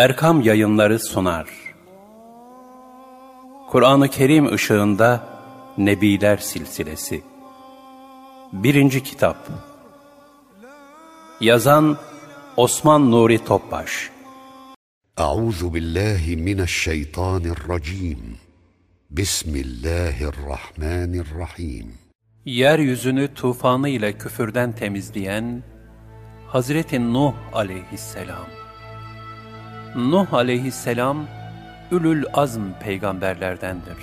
Erkam Yayınları sunar. Kur'an-ı Kerim ışığında Nebiler Silsilesi. Birinci Kitap. Yazan Osman Nuri Topbaş. Euzu billahi mineşşeytanirracim. Bismillahirrahmanirrahim. Yeryüzünü tufanı ile küfürden temizleyen Hazreti Nuh aleyhisselam. Nuh aleyhisselam, Ülül Azm peygamberlerdendir.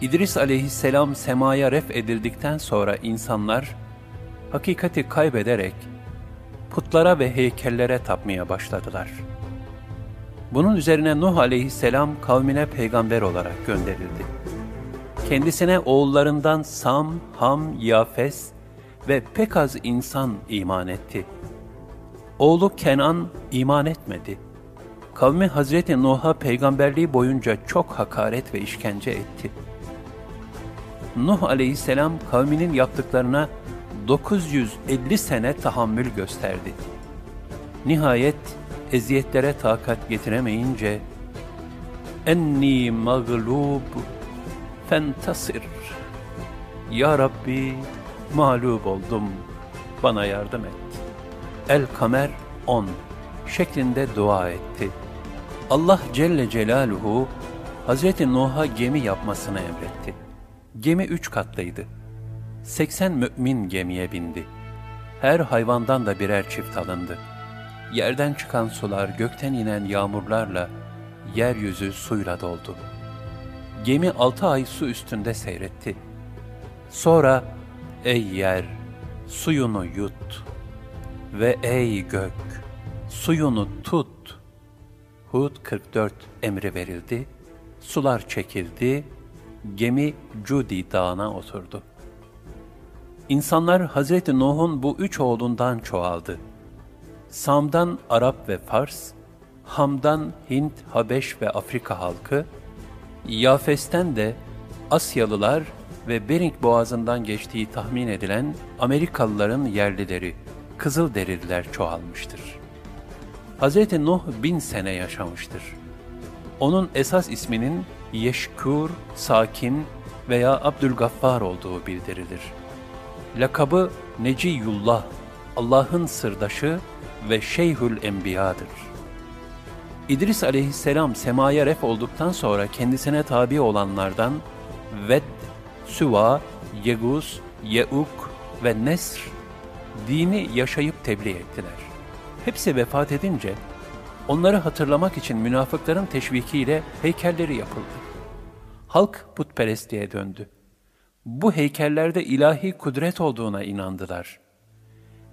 İdris aleyhisselam semaya ref edildikten sonra insanlar, hakikati kaybederek, putlara ve heykellere tapmaya başladılar. Bunun üzerine Nuh aleyhisselam kavmine peygamber olarak gönderildi. Kendisine oğullarından Sam, Ham, Yafes ve pek az insan iman etti. Oğlu Kenan iman etmedi. Kavmi Hazreti Nuh'a peygamberliği boyunca çok hakaret ve işkence etti. Nuh aleyhisselam kavminin yaptıklarına 950 sene tahammül gösterdi. Nihayet eziyetlere takat getiremeyince enni mağlub fentasir Ya Rabbi mağlup oldum bana yardım et. El Kamer 10 şeklinde dua etti. Allah Celle Celaluhu Hazreti Nuh'a gemi yapmasını emretti. Gemi üç katlıydı. 80 mümin gemiye bindi. Her hayvandan da birer çift alındı. Yerden çıkan sular, gökten inen yağmurlarla yeryüzü suyla doldu. Gemi altı ay su üstünde seyretti. Sonra ey yer suyunu yut ve ey gök suyunu tut. Hud 44 emri verildi. Sular çekildi. Gemi Cudi dağına oturdu. İnsanlar Hazreti Nuh'un bu üç oğlundan çoğaldı. Sam'dan Arap ve Fars, Ham'dan Hint, Habeş ve Afrika halkı, Yafes'ten de Asyalılar ve Bering Boğazı'ndan geçtiği tahmin edilen Amerikalıların yerlileri, Kızılderililer çoğalmıştır. Hz. Nuh bin sene yaşamıştır. Onun esas isminin Yeşkur, Sakin veya Abdülgaffar olduğu bildirilir. Lakabı Neciyullah, Allah'ın sırdaşı ve Şeyhül Enbiya'dır. İdris aleyhisselam semaya ref olduktan sonra kendisine tabi olanlardan Ved, Süva, Yegus, Yeuk ve Nesr dini yaşayıp tebliğ ettiler. Hepsi vefat edince onları hatırlamak için münafıkların teşvikiyle heykelleri yapıldı. Halk putperestliğe döndü. Bu heykellerde ilahi kudret olduğuna inandılar.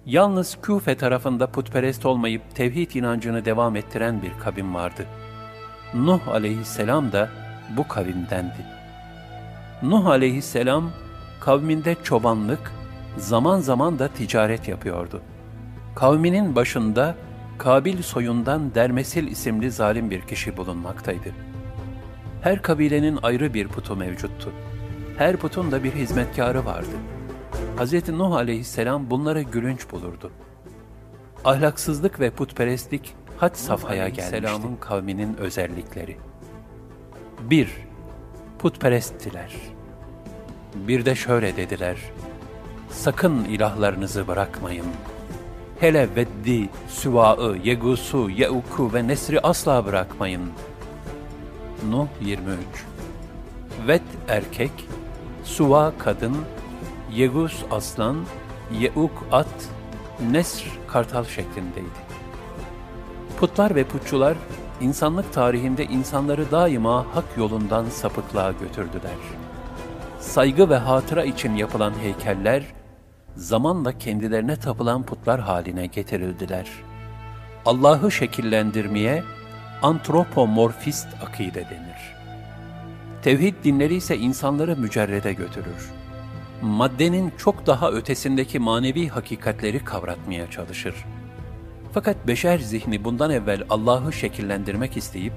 Yalnız Küfe tarafında putperest olmayıp tevhid inancını devam ettiren bir kavim vardı. Nuh aleyhisselam da bu kavimdendi. Nuh aleyhisselam kavminde çobanlık, zaman zaman da ticaret yapıyordu. Kavminin başında Kabil soyundan Dermesil isimli zalim bir kişi bulunmaktaydı. Her kabilenin ayrı bir putu mevcuttu. Her putun da bir hizmetkarı vardı. Hz. Nuh aleyhisselam bunları gülünç bulurdu. Ahlaksızlık ve putperestlik had safhaya gelmişti. Kavminin özellikleri. 1. Putperesttiler. Bir de şöyle dediler. Sakın ilahlarınızı bırakmayın. Hele Veddi, Süva'ı, Yegus'u, Yeuk'u ve Nesri asla bırakmayın. Nuh 23 Ved erkek, Suva kadın, Yegus aslan, Yeuk at, Nesr kartal şeklindeydi. Putlar ve putçular, insanlık tarihinde insanları daima hak yolundan sapıklığa götürdüler. Saygı ve hatıra için yapılan heykeller, zamanla kendilerine tapılan putlar haline getirildiler. Allah'ı şekillendirmeye antropomorfist akide denir. Tevhid dinleri ise insanları mücerrede götürür. Maddenin çok daha ötesindeki manevi hakikatleri kavratmaya çalışır. Fakat beşer zihni bundan evvel Allah'ı şekillendirmek isteyip,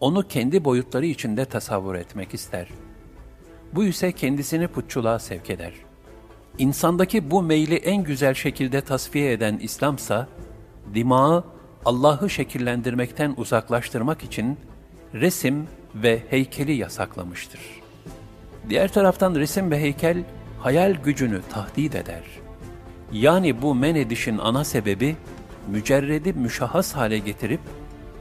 onu kendi boyutları içinde tasavvur etmek ister. Bu ise kendisini putçuluğa sevk eder. İnsandaki bu meyli en güzel şekilde tasfiye eden İslamsa, dimağı Allah'ı şekillendirmekten uzaklaştırmak için resim ve heykeli yasaklamıştır. Diğer taraftan resim ve heykel hayal gücünü tahdit eder. Yani bu men edişin ana sebebi mücerredi müşahhas hale getirip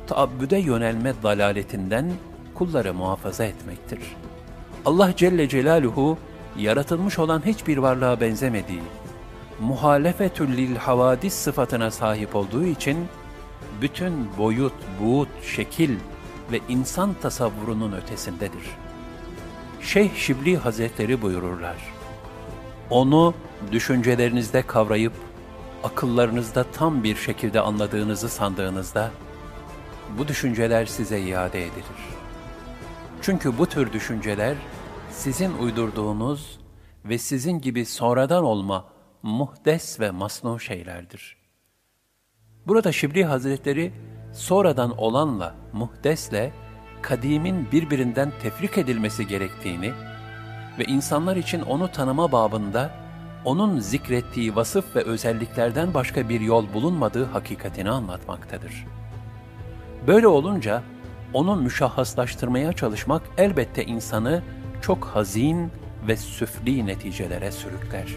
taabbüde yönelme dalaletinden kulları muhafaza etmektir. Allah Celle Celaluhu yaratılmış olan hiçbir varlığa benzemediği, muhalefetül lil havadis sıfatına sahip olduğu için bütün boyut, buğut, şekil ve insan tasavvurunun ötesindedir. Şeyh Şibli Hazretleri buyururlar. Onu düşüncelerinizde kavrayıp akıllarınızda tam bir şekilde anladığınızı sandığınızda bu düşünceler size iade edilir. Çünkü bu tür düşünceler sizin uydurduğunuz ve sizin gibi sonradan olma muhdes ve masnu şeylerdir. Burada Şibli Hazretleri sonradan olanla, muhdesle, kadimin birbirinden tefrik edilmesi gerektiğini ve insanlar için onu tanıma babında onun zikrettiği vasıf ve özelliklerden başka bir yol bulunmadığı hakikatini anlatmaktadır. Böyle olunca onu müşahhaslaştırmaya çalışmak elbette insanı çok hazin ve süfli neticelere sürükler.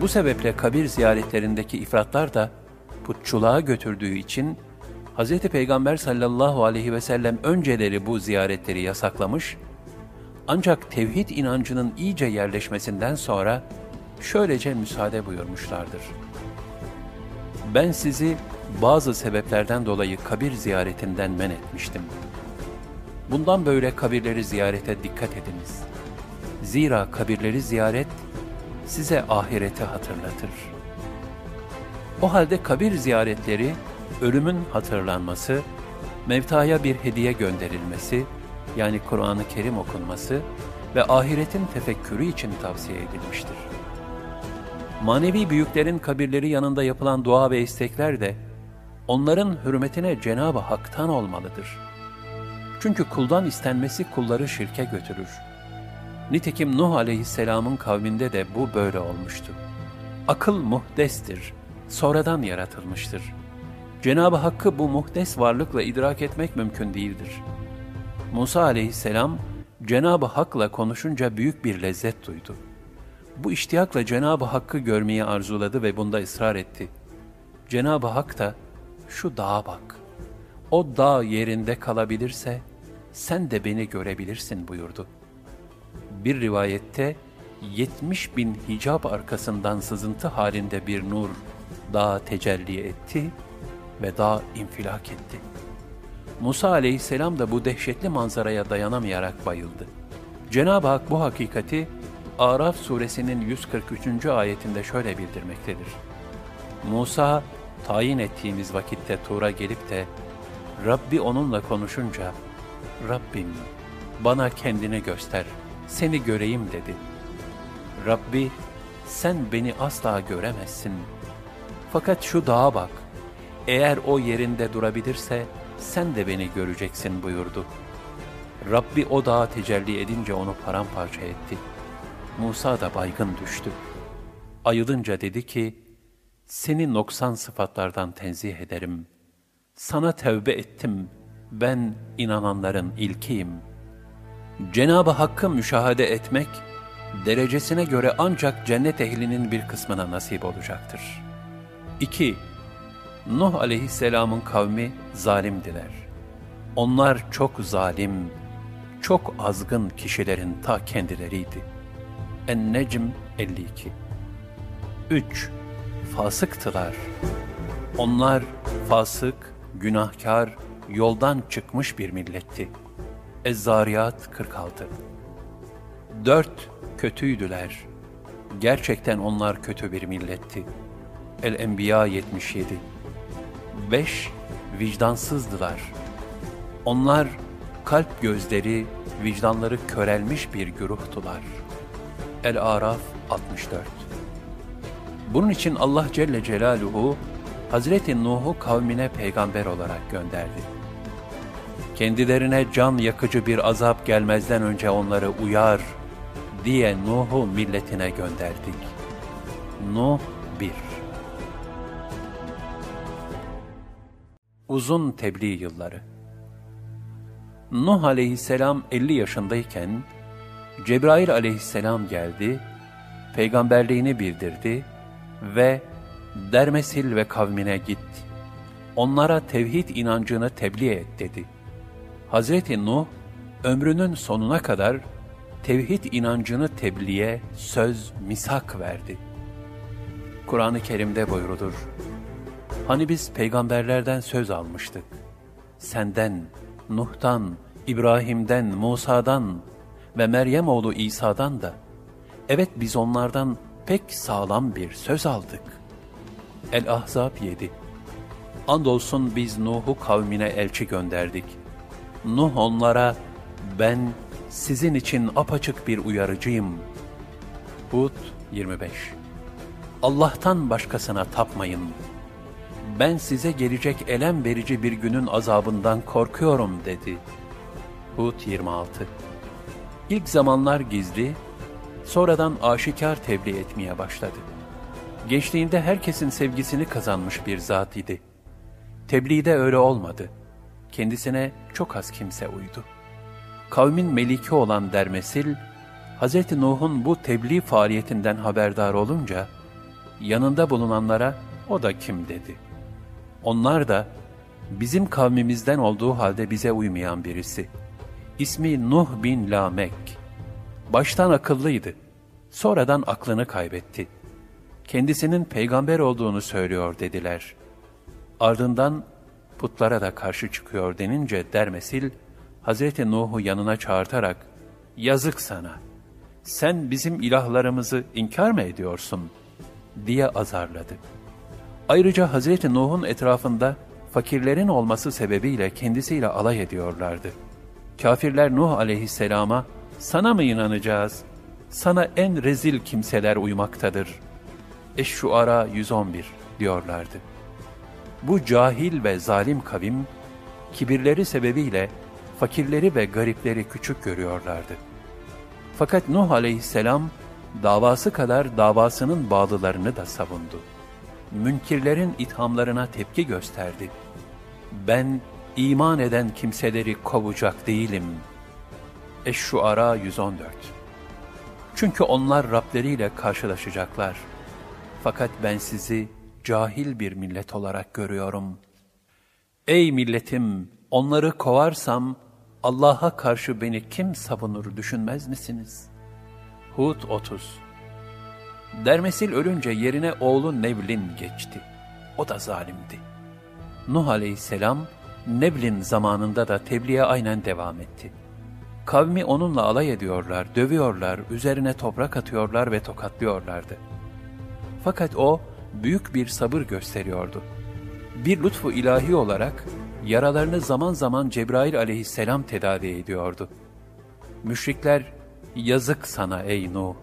Bu sebeple kabir ziyaretlerindeki ifratlar da putçuluğa götürdüğü için Hz. Peygamber sallallahu aleyhi ve sellem önceleri bu ziyaretleri yasaklamış, ancak tevhid inancının iyice yerleşmesinden sonra şöylece müsaade buyurmuşlardır. Ben sizi bazı sebeplerden dolayı kabir ziyaretinden men etmiştim. Bundan böyle kabirleri ziyarete dikkat ediniz. Zira kabirleri ziyaret size ahireti hatırlatır. O halde kabir ziyaretleri ölümün hatırlanması, mevtaya bir hediye gönderilmesi, yani Kur'an-ı Kerim okunması ve ahiretin tefekkürü için tavsiye edilmiştir. Manevi büyüklerin kabirleri yanında yapılan dua ve istekler de onların hürmetine Cenab-ı Hak'tan olmalıdır. Çünkü kuldan istenmesi kulları şirke götürür. Nitekim Nuh aleyhisselamın kavminde de bu böyle olmuştu. Akıl muhdestir, sonradan yaratılmıştır. Cenab-ı Hakk'ı bu muhdes varlıkla idrak etmek mümkün değildir. Musa aleyhisselam, Cenab-ı Hak'la konuşunca büyük bir lezzet duydu. Bu iştiyakla Cenab-ı Hakk'ı görmeyi arzuladı ve bunda ısrar etti. Cenab-ı Hak da, şu dağa bak, o dağ yerinde kalabilirse, sen de beni görebilirsin buyurdu. Bir rivayette, 70 bin hicap arkasından sızıntı halinde bir nur dağa tecelli etti ve dağ infilak etti. Musa aleyhisselam da bu dehşetli manzaraya dayanamayarak bayıldı. Cenab-ı Hak bu hakikati Araf suresinin 143. ayetinde şöyle bildirmektedir. Musa, tayin ettiğimiz vakitte Tur'a gelip de, Rabbi onunla konuşunca, Rabbim bana kendini göster, seni göreyim dedi. Rabbi, sen beni asla göremezsin. Fakat şu dağa bak, eğer o yerinde durabilirse, sen de beni göreceksin buyurdu. Rabbi o dağa tecelli edince onu paramparça etti.'' Musa da baygın düştü. Ayılınca dedi ki, seni noksan sıfatlardan tenzih ederim. Sana tevbe ettim, ben inananların ilkiyim. Cenab-ı Hakk'ı müşahede etmek, derecesine göre ancak cennet ehlinin bir kısmına nasip olacaktır. 2. Nuh aleyhisselamın kavmi zalimdiler. Onlar çok zalim, çok azgın kişilerin ta kendileriydi. En-Necm 52 3. Fasıktılar. Onlar fasık, günahkar, yoldan çıkmış bir milletti. Ez-Zariyat 46 4. Kötüydüler. Gerçekten onlar kötü bir milletti. El-Enbiya 77 5. Vicdansızdılar. Onlar kalp gözleri, vicdanları körelmiş bir güruhtular.'' El-Araf 64 Bunun için Allah Celle Celaluhu, Hazreti Nuh'u kavmine peygamber olarak gönderdi. Kendilerine can yakıcı bir azap gelmezden önce onları uyar diye Nuh'u milletine gönderdik. Nuh 1 Uzun tebliğ yılları Nuh aleyhisselam 50 yaşındayken, Cebrail aleyhisselam geldi, peygamberliğini bildirdi ve Dermesil ve kavmine git. Onlara tevhid inancını tebliğ et dedi. Hazreti Nuh, ömrünün sonuna kadar tevhid inancını tebliğe söz misak verdi. Kur'an-ı Kerim'de buyurulur. Hani biz peygamberlerden söz almıştık. Senden, Nuh'tan, İbrahim'den, Musa'dan ve Meryem oğlu İsa'dan da, evet biz onlardan pek sağlam bir söz aldık. El-Ahzab 7 Andolsun biz Nuh'u kavmine elçi gönderdik. Nuh onlara, ben sizin için apaçık bir uyarıcıyım. Hud 25 Allah'tan başkasına tapmayın. Ben size gelecek elem verici bir günün azabından korkuyorum dedi. Hud 26 İlk zamanlar gizli, sonradan aşikar tebliğ etmeye başladı. Gençliğinde herkesin sevgisini kazanmış bir zat idi. Tebliğde öyle olmadı. Kendisine çok az kimse uydu. Kavmin meliki olan Dermesil, Hz. Nuh'un bu tebliğ faaliyetinden haberdar olunca, yanında bulunanlara o da kim dedi. Onlar da bizim kavmimizden olduğu halde bize uymayan birisi. İsmi Nuh bin Lamek. Baştan akıllıydı. Sonradan aklını kaybetti. Kendisinin peygamber olduğunu söylüyor dediler. Ardından putlara da karşı çıkıyor denince Dermesil, Hazreti Nuh'u yanına çağırtarak, yazık sana, sen bizim ilahlarımızı inkar mı ediyorsun? diye azarladı. Ayrıca Hazreti Nuh'un etrafında fakirlerin olması sebebiyle kendisiyle alay ediyorlardı. Kafirler Nuh aleyhisselama, sana mı inanacağız? Sana en rezil kimseler uymaktadır. Eş-Şuara 111 diyorlardı. Bu cahil ve zalim kavim, kibirleri sebebiyle fakirleri ve garipleri küçük görüyorlardı. Fakat Nuh aleyhisselam, davası kadar davasının bağlılarını da savundu. Münkirlerin ithamlarına tepki gösterdi. Ben iman eden kimseleri kovacak değilim. Eş-Şuara 114 Çünkü onlar Rableriyle karşılaşacaklar. Fakat ben sizi cahil bir millet olarak görüyorum. Ey milletim! Onları kovarsam Allah'a karşı beni kim savunur düşünmez misiniz? Hud 30 Dermesil ölünce yerine oğlu Nevlin geçti. O da zalimdi. Nuh aleyhisselam, Nevlin zamanında da tebliğe aynen devam etti. Kavmi onunla alay ediyorlar, dövüyorlar, üzerine toprak atıyorlar ve tokatlıyorlardı. Fakat o, büyük bir sabır gösteriyordu. Bir lütfu ilahi olarak, yaralarını zaman zaman Cebrail aleyhisselam tedavi ediyordu. Müşrikler, yazık sana ey Nuh!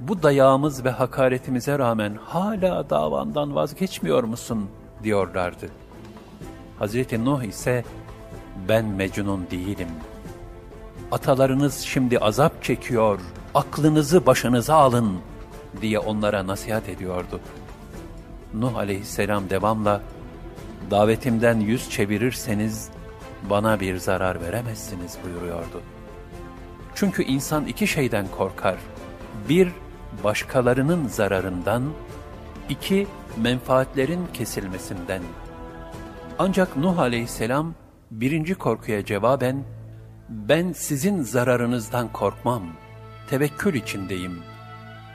Bu dayağımız ve hakaretimize rağmen hala davandan vazgeçmiyor musun? diyorlardı. Hazreti Nuh ise, ben Mecnun değilim. Atalarınız şimdi azap çekiyor, aklınızı başınıza alın diye onlara nasihat ediyordu. Nuh aleyhisselam devamla, davetimden yüz çevirirseniz bana bir zarar veremezsiniz buyuruyordu. Çünkü insan iki şeyden korkar. Bir, başkalarının zararından, iki, menfaatlerin kesilmesinden. Ancak Nuh aleyhisselam birinci korkuya cevaben, ben sizin zararınızdan korkmam, tevekkül içindeyim.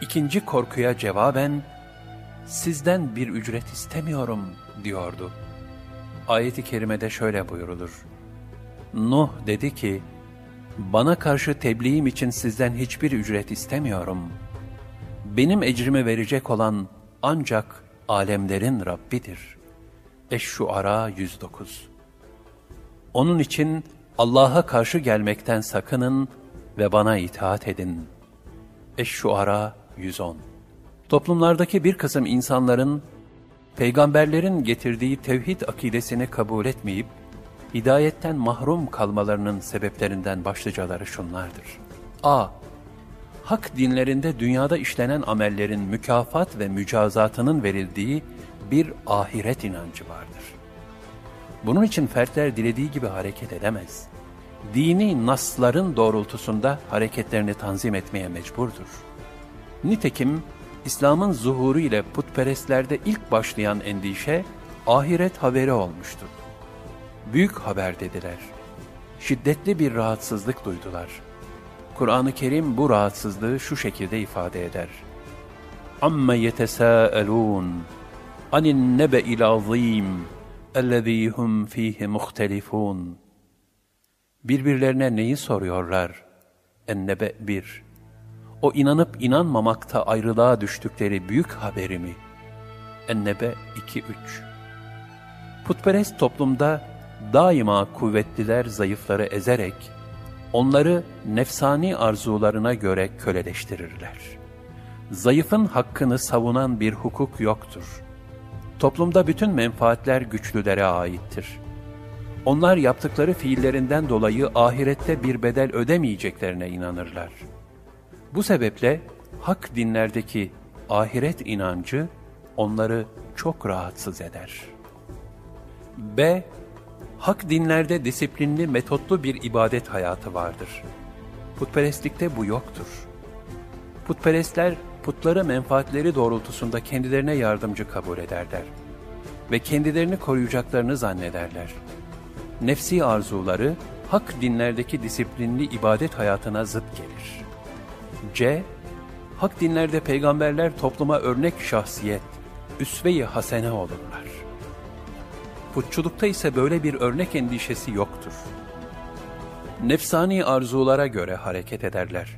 İkinci korkuya cevaben, sizden bir ücret istemiyorum diyordu. Ayet-i kerimede şöyle buyurulur. Nuh dedi ki, bana karşı tebliğim için sizden hiçbir ücret istemiyorum. Benim ecrimi verecek olan ancak alemlerin Rabbidir. Eş-Şuara 109 Onun için Allah'a karşı gelmekten sakının ve bana itaat edin. Eş-Şuara 110 Toplumlardaki bir kısım insanların, peygamberlerin getirdiği tevhid akidesini kabul etmeyip, hidayetten mahrum kalmalarının sebeplerinden başlıcaları şunlardır. A. Hak dinlerinde dünyada işlenen amellerin mükafat ve mücazatının verildiği bir ahiret inancı vardır. Bunun için fertler dilediği gibi hareket edemez. Dini nasların doğrultusunda hareketlerini tanzim etmeye mecburdur. Nitekim İslam'ın zuhuru ile putperestlerde ilk başlayan endişe ahiret haberi olmuştur. Büyük haber dediler. Şiddetli bir rahatsızlık duydular. Kur'an-ı Kerim bu rahatsızlığı şu şekilde ifade eder. Amme yetesâelûn anin nebe'il azîm ellezî hum fîhi muhtelifûn. Birbirlerine neyi soruyorlar? Ennebe bir. O inanıp inanmamakta ayrılığa düştükleri büyük haberi mi? Ennebe 2-3 Putperest toplumda daima kuvvetliler zayıfları ezerek, onları nefsani arzularına göre köleleştirirler. Zayıfın hakkını savunan bir hukuk yoktur. Toplumda bütün menfaatler güçlülere aittir. Onlar yaptıkları fiillerinden dolayı ahirette bir bedel ödemeyeceklerine inanırlar. Bu sebeple hak dinlerdeki ahiret inancı onları çok rahatsız eder. B. Hak dinlerde disiplinli, metotlu bir ibadet hayatı vardır. Putperestlikte bu yoktur. Putperestler, putları menfaatleri doğrultusunda kendilerine yardımcı kabul ederler ve kendilerini koruyacaklarını zannederler. Nefsi arzuları, hak dinlerdeki disiplinli ibadet hayatına zıt gelir. C. Hak dinlerde peygamberler topluma örnek şahsiyet, üsve-i hasene olurlar. Putçulukta ise böyle bir örnek endişesi yoktur. Nefsani arzulara göre hareket ederler.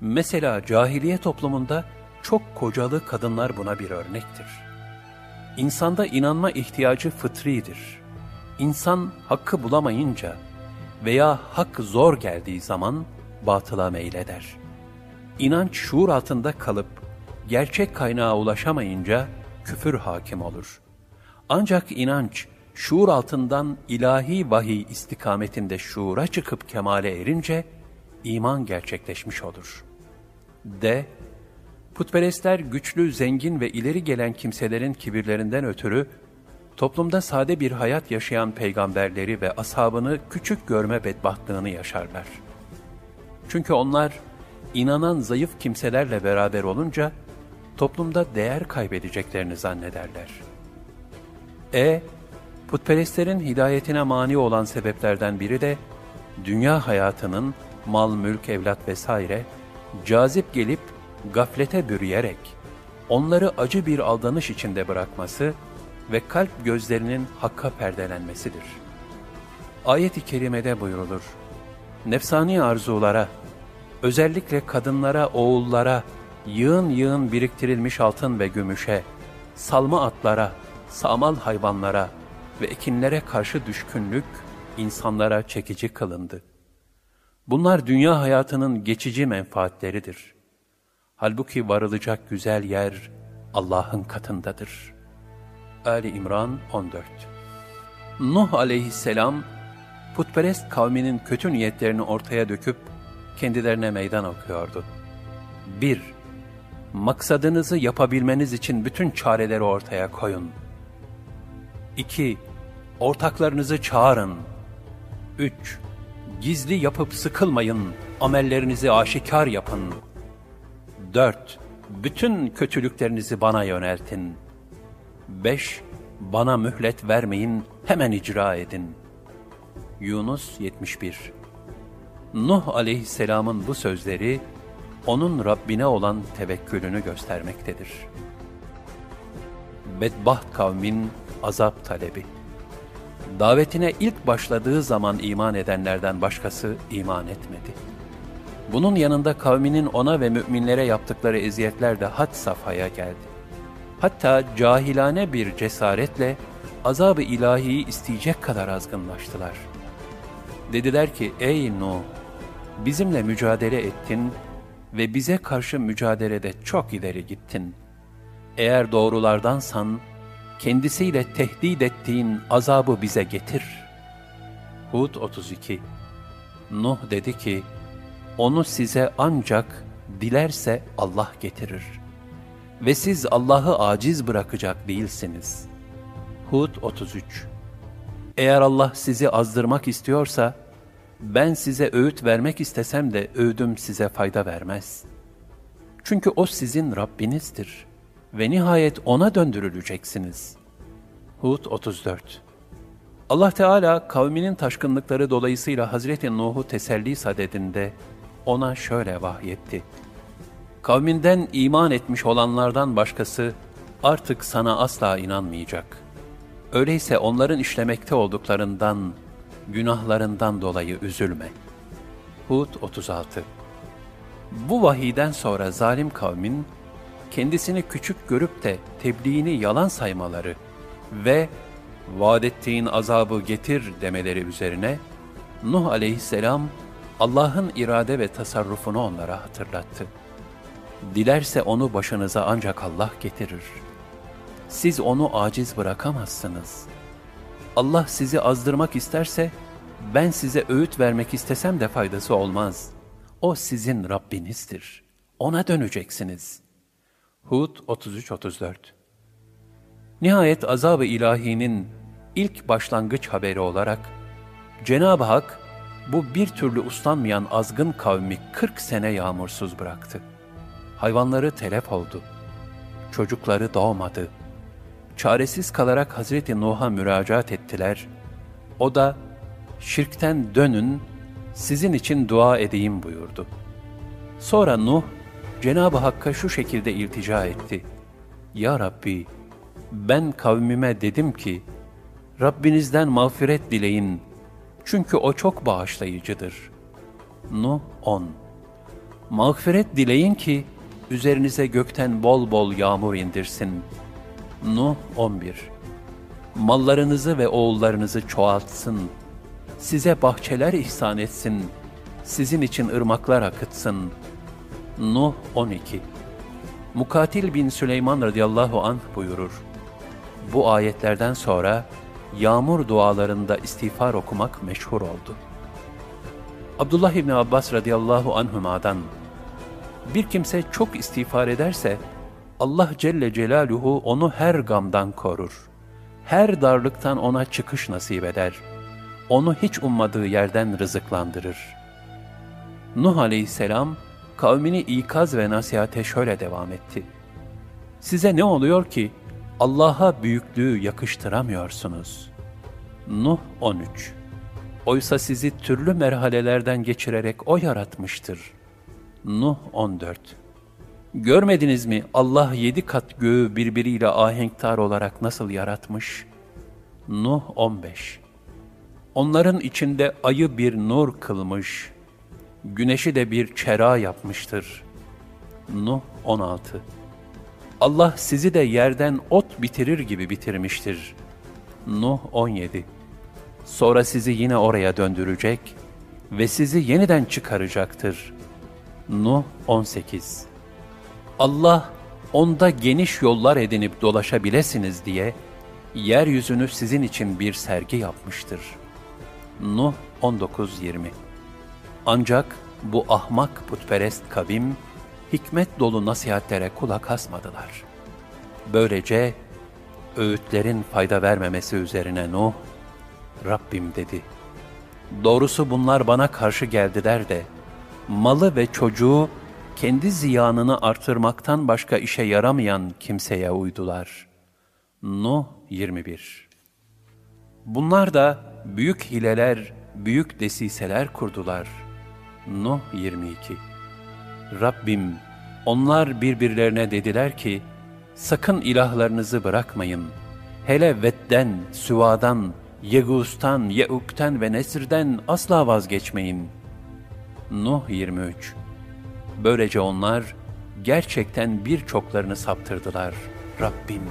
Mesela cahiliye toplumunda çok kocalı kadınlar buna bir örnektir. İnsanda inanma ihtiyacı fıtridir. İnsan hakkı bulamayınca veya hak zor geldiği zaman batıla meyleder. İnanç şuur altında kalıp gerçek kaynağa ulaşamayınca küfür hakim olur. Ancak inanç şuur altından ilahi vahiy istikametinde şuura çıkıp kemale erince iman gerçekleşmiş olur. D. Putperestler güçlü, zengin ve ileri gelen kimselerin kibirlerinden ötürü toplumda sade bir hayat yaşayan peygamberleri ve ashabını küçük görme bedbahtlığını yaşarlar. Çünkü onlar inanan zayıf kimselerle beraber olunca toplumda değer kaybedeceklerini zannederler. E. Putperestlerin hidayetine mani olan sebeplerden biri de dünya hayatının mal, mülk, evlat vesaire cazip gelip gaflete bürüyerek onları acı bir aldanış içinde bırakması ve kalp gözlerinin hakka perdelenmesidir. Ayet-i kerimede buyrulur. Nefsani arzulara, özellikle kadınlara, oğullara, yığın yığın biriktirilmiş altın ve gümüşe, salma atlara, samal hayvanlara ve ekinlere karşı düşkünlük insanlara çekici kılındı. Bunlar dünya hayatının geçici menfaatleridir. Halbuki varılacak güzel yer Allah'ın katındadır. Ali İmran 14 Nuh aleyhisselam, putperest kavminin kötü niyetlerini ortaya döküp kendilerine meydan okuyordu. 1. Maksadınızı yapabilmeniz için bütün çareleri ortaya koyun. 2. Ortaklarınızı çağırın. 3. Gizli yapıp sıkılmayın, amellerinizi aşikar yapın. 4. Bütün kötülüklerinizi bana yöneltin. 5. Bana mühlet vermeyin, hemen icra edin. Yunus 71 Nuh aleyhisselamın bu sözleri, onun Rabbine olan tevekkülünü göstermektedir. Bedbaht kavmin azap talebi Davetine ilk başladığı zaman iman edenlerden başkası iman etmedi. Bunun yanında kavminin ona ve müminlere yaptıkları eziyetler de had safhaya geldi. Hatta cahilane bir cesaretle azab-ı ilahiyi isteyecek kadar azgınlaştılar. Dediler ki, ey Nuh, bizimle mücadele ettin ve bize karşı mücadelede çok ileri gittin. Eğer doğrulardansan, kendisiyle tehdit ettiğin azabı bize getir. Hud 32 Nuh dedi ki, onu size ancak dilerse Allah getirir. Ve siz Allah'ı aciz bırakacak değilsiniz. Hud 33 Eğer Allah sizi azdırmak istiyorsa, ben size öğüt vermek istesem de öğüdüm size fayda vermez. Çünkü o sizin Rabbinizdir ve nihayet O'na döndürüleceksiniz. Hud 34 Allah Teala kavminin taşkınlıkları dolayısıyla Hazreti Nuh'u teselli sadedinde ona şöyle vahyetti. Kavminden iman etmiş olanlardan başkası artık sana asla inanmayacak. Öyleyse onların işlemekte olduklarından, günahlarından dolayı üzülme. Hud 36 Bu vahiden sonra zalim kavmin, kendisini küçük görüp de tebliğini yalan saymaları ve vaad ettiğin azabı getir demeleri üzerine, Nuh aleyhisselam Allah'ın irade ve tasarrufunu onlara hatırlattı. Dilerse onu başınıza ancak Allah getirir. Siz onu aciz bırakamazsınız. Allah sizi azdırmak isterse, ben size öğüt vermek istesem de faydası olmaz. O sizin Rabbinizdir. Ona döneceksiniz. Hud 33-34 Nihayet azab-ı ilahinin ilk başlangıç haberi olarak, Cenab-ı Hak bu bir türlü uslanmayan azgın kavmi 40 sene yağmursuz bıraktı. Hayvanları telef oldu. Çocukları doğmadı. Çaresiz kalarak Hazreti Nuh'a müracaat ettiler. O da, şirkten dönün, sizin için dua edeyim buyurdu. Sonra Nuh, Cenab-ı Hakk'a şu şekilde iltica etti. Ya Rabbi, ben kavmime dedim ki, Rabbinizden mağfiret dileyin, çünkü O çok bağışlayıcıdır. Nuh 10 Mağfiret dileyin ki, üzerinize gökten bol bol yağmur indirsin. Nuh 11 Mallarınızı ve oğullarınızı çoğaltsın. Size bahçeler ihsan etsin. Sizin için ırmaklar akıtsın. Nuh 12 Mukatil bin Süleyman radıyallahu anh buyurur. Bu ayetlerden sonra yağmur dualarında istiğfar okumak meşhur oldu. Abdullah İbni Abbas radıyallahu anhuma'dan bir kimse çok istiğfar ederse Allah Celle Celaluhu onu her gamdan korur. Her darlıktan ona çıkış nasip eder. Onu hiç ummadığı yerden rızıklandırır. Nuh aleyhisselam kavmini ikaz ve nasihate şöyle devam etti. Size ne oluyor ki Allah'a büyüklüğü yakıştıramıyorsunuz. Nuh 13 Oysa sizi türlü merhalelerden geçirerek O yaratmıştır. Nuh 14 Görmediniz mi Allah yedi kat göğü birbiriyle ahenktar olarak nasıl yaratmış? Nuh 15 Onların içinde ayı bir nur kılmış, güneşi de bir çera yapmıştır. Nuh 16 Allah sizi de yerden ot bitirir gibi bitirmiştir. Nuh 17 Sonra sizi yine oraya döndürecek ve sizi yeniden çıkaracaktır. Nuh 18 Allah onda geniş yollar edinip dolaşabilesiniz diye yeryüzünü sizin için bir sergi yapmıştır. Nuh 19-20 Ancak bu ahmak putperest kavim, hikmet dolu nasihatlere kulak asmadılar. Böylece öğütlerin fayda vermemesi üzerine Nuh, Rabbim dedi, doğrusu bunlar bana karşı geldiler de, malı ve çocuğu kendi ziyanını artırmaktan başka işe yaramayan kimseye uydular. Nuh 21 Bunlar da büyük hileler, büyük desiseler kurdular. Nuh 22 Rabbim, onlar birbirlerine dediler ki, sakın ilahlarınızı bırakmayın. Hele Ved'den, Süva'dan, Yegus'tan, Yeuk'ten ve Nesir'den asla vazgeçmeyin. Nuh 23 Böylece onlar gerçekten birçoklarını saptırdılar. Rabbim,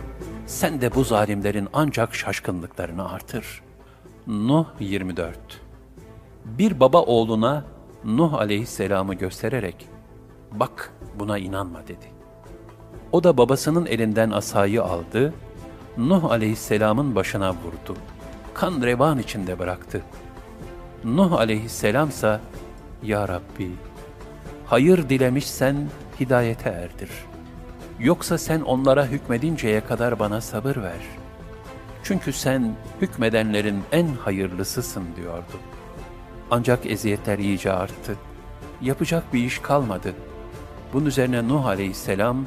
sen de bu zalimlerin ancak şaşkınlıklarını artır. Nuh 24 Bir baba oğluna Nuh aleyhisselamı göstererek, bak buna inanma dedi. O da babasının elinden asayı aldı, Nuh aleyhisselamın başına vurdu. Kan revan içinde bıraktı. Nuh aleyhisselamsa, Ya Rabbi, hayır dilemişsen hidayete erdir. Yoksa sen onlara hükmedinceye kadar bana sabır ver. Çünkü sen hükmedenlerin en hayırlısısın diyordu. Ancak eziyetler iyice arttı. Yapacak bir iş kalmadı. Bunun üzerine Nuh aleyhisselam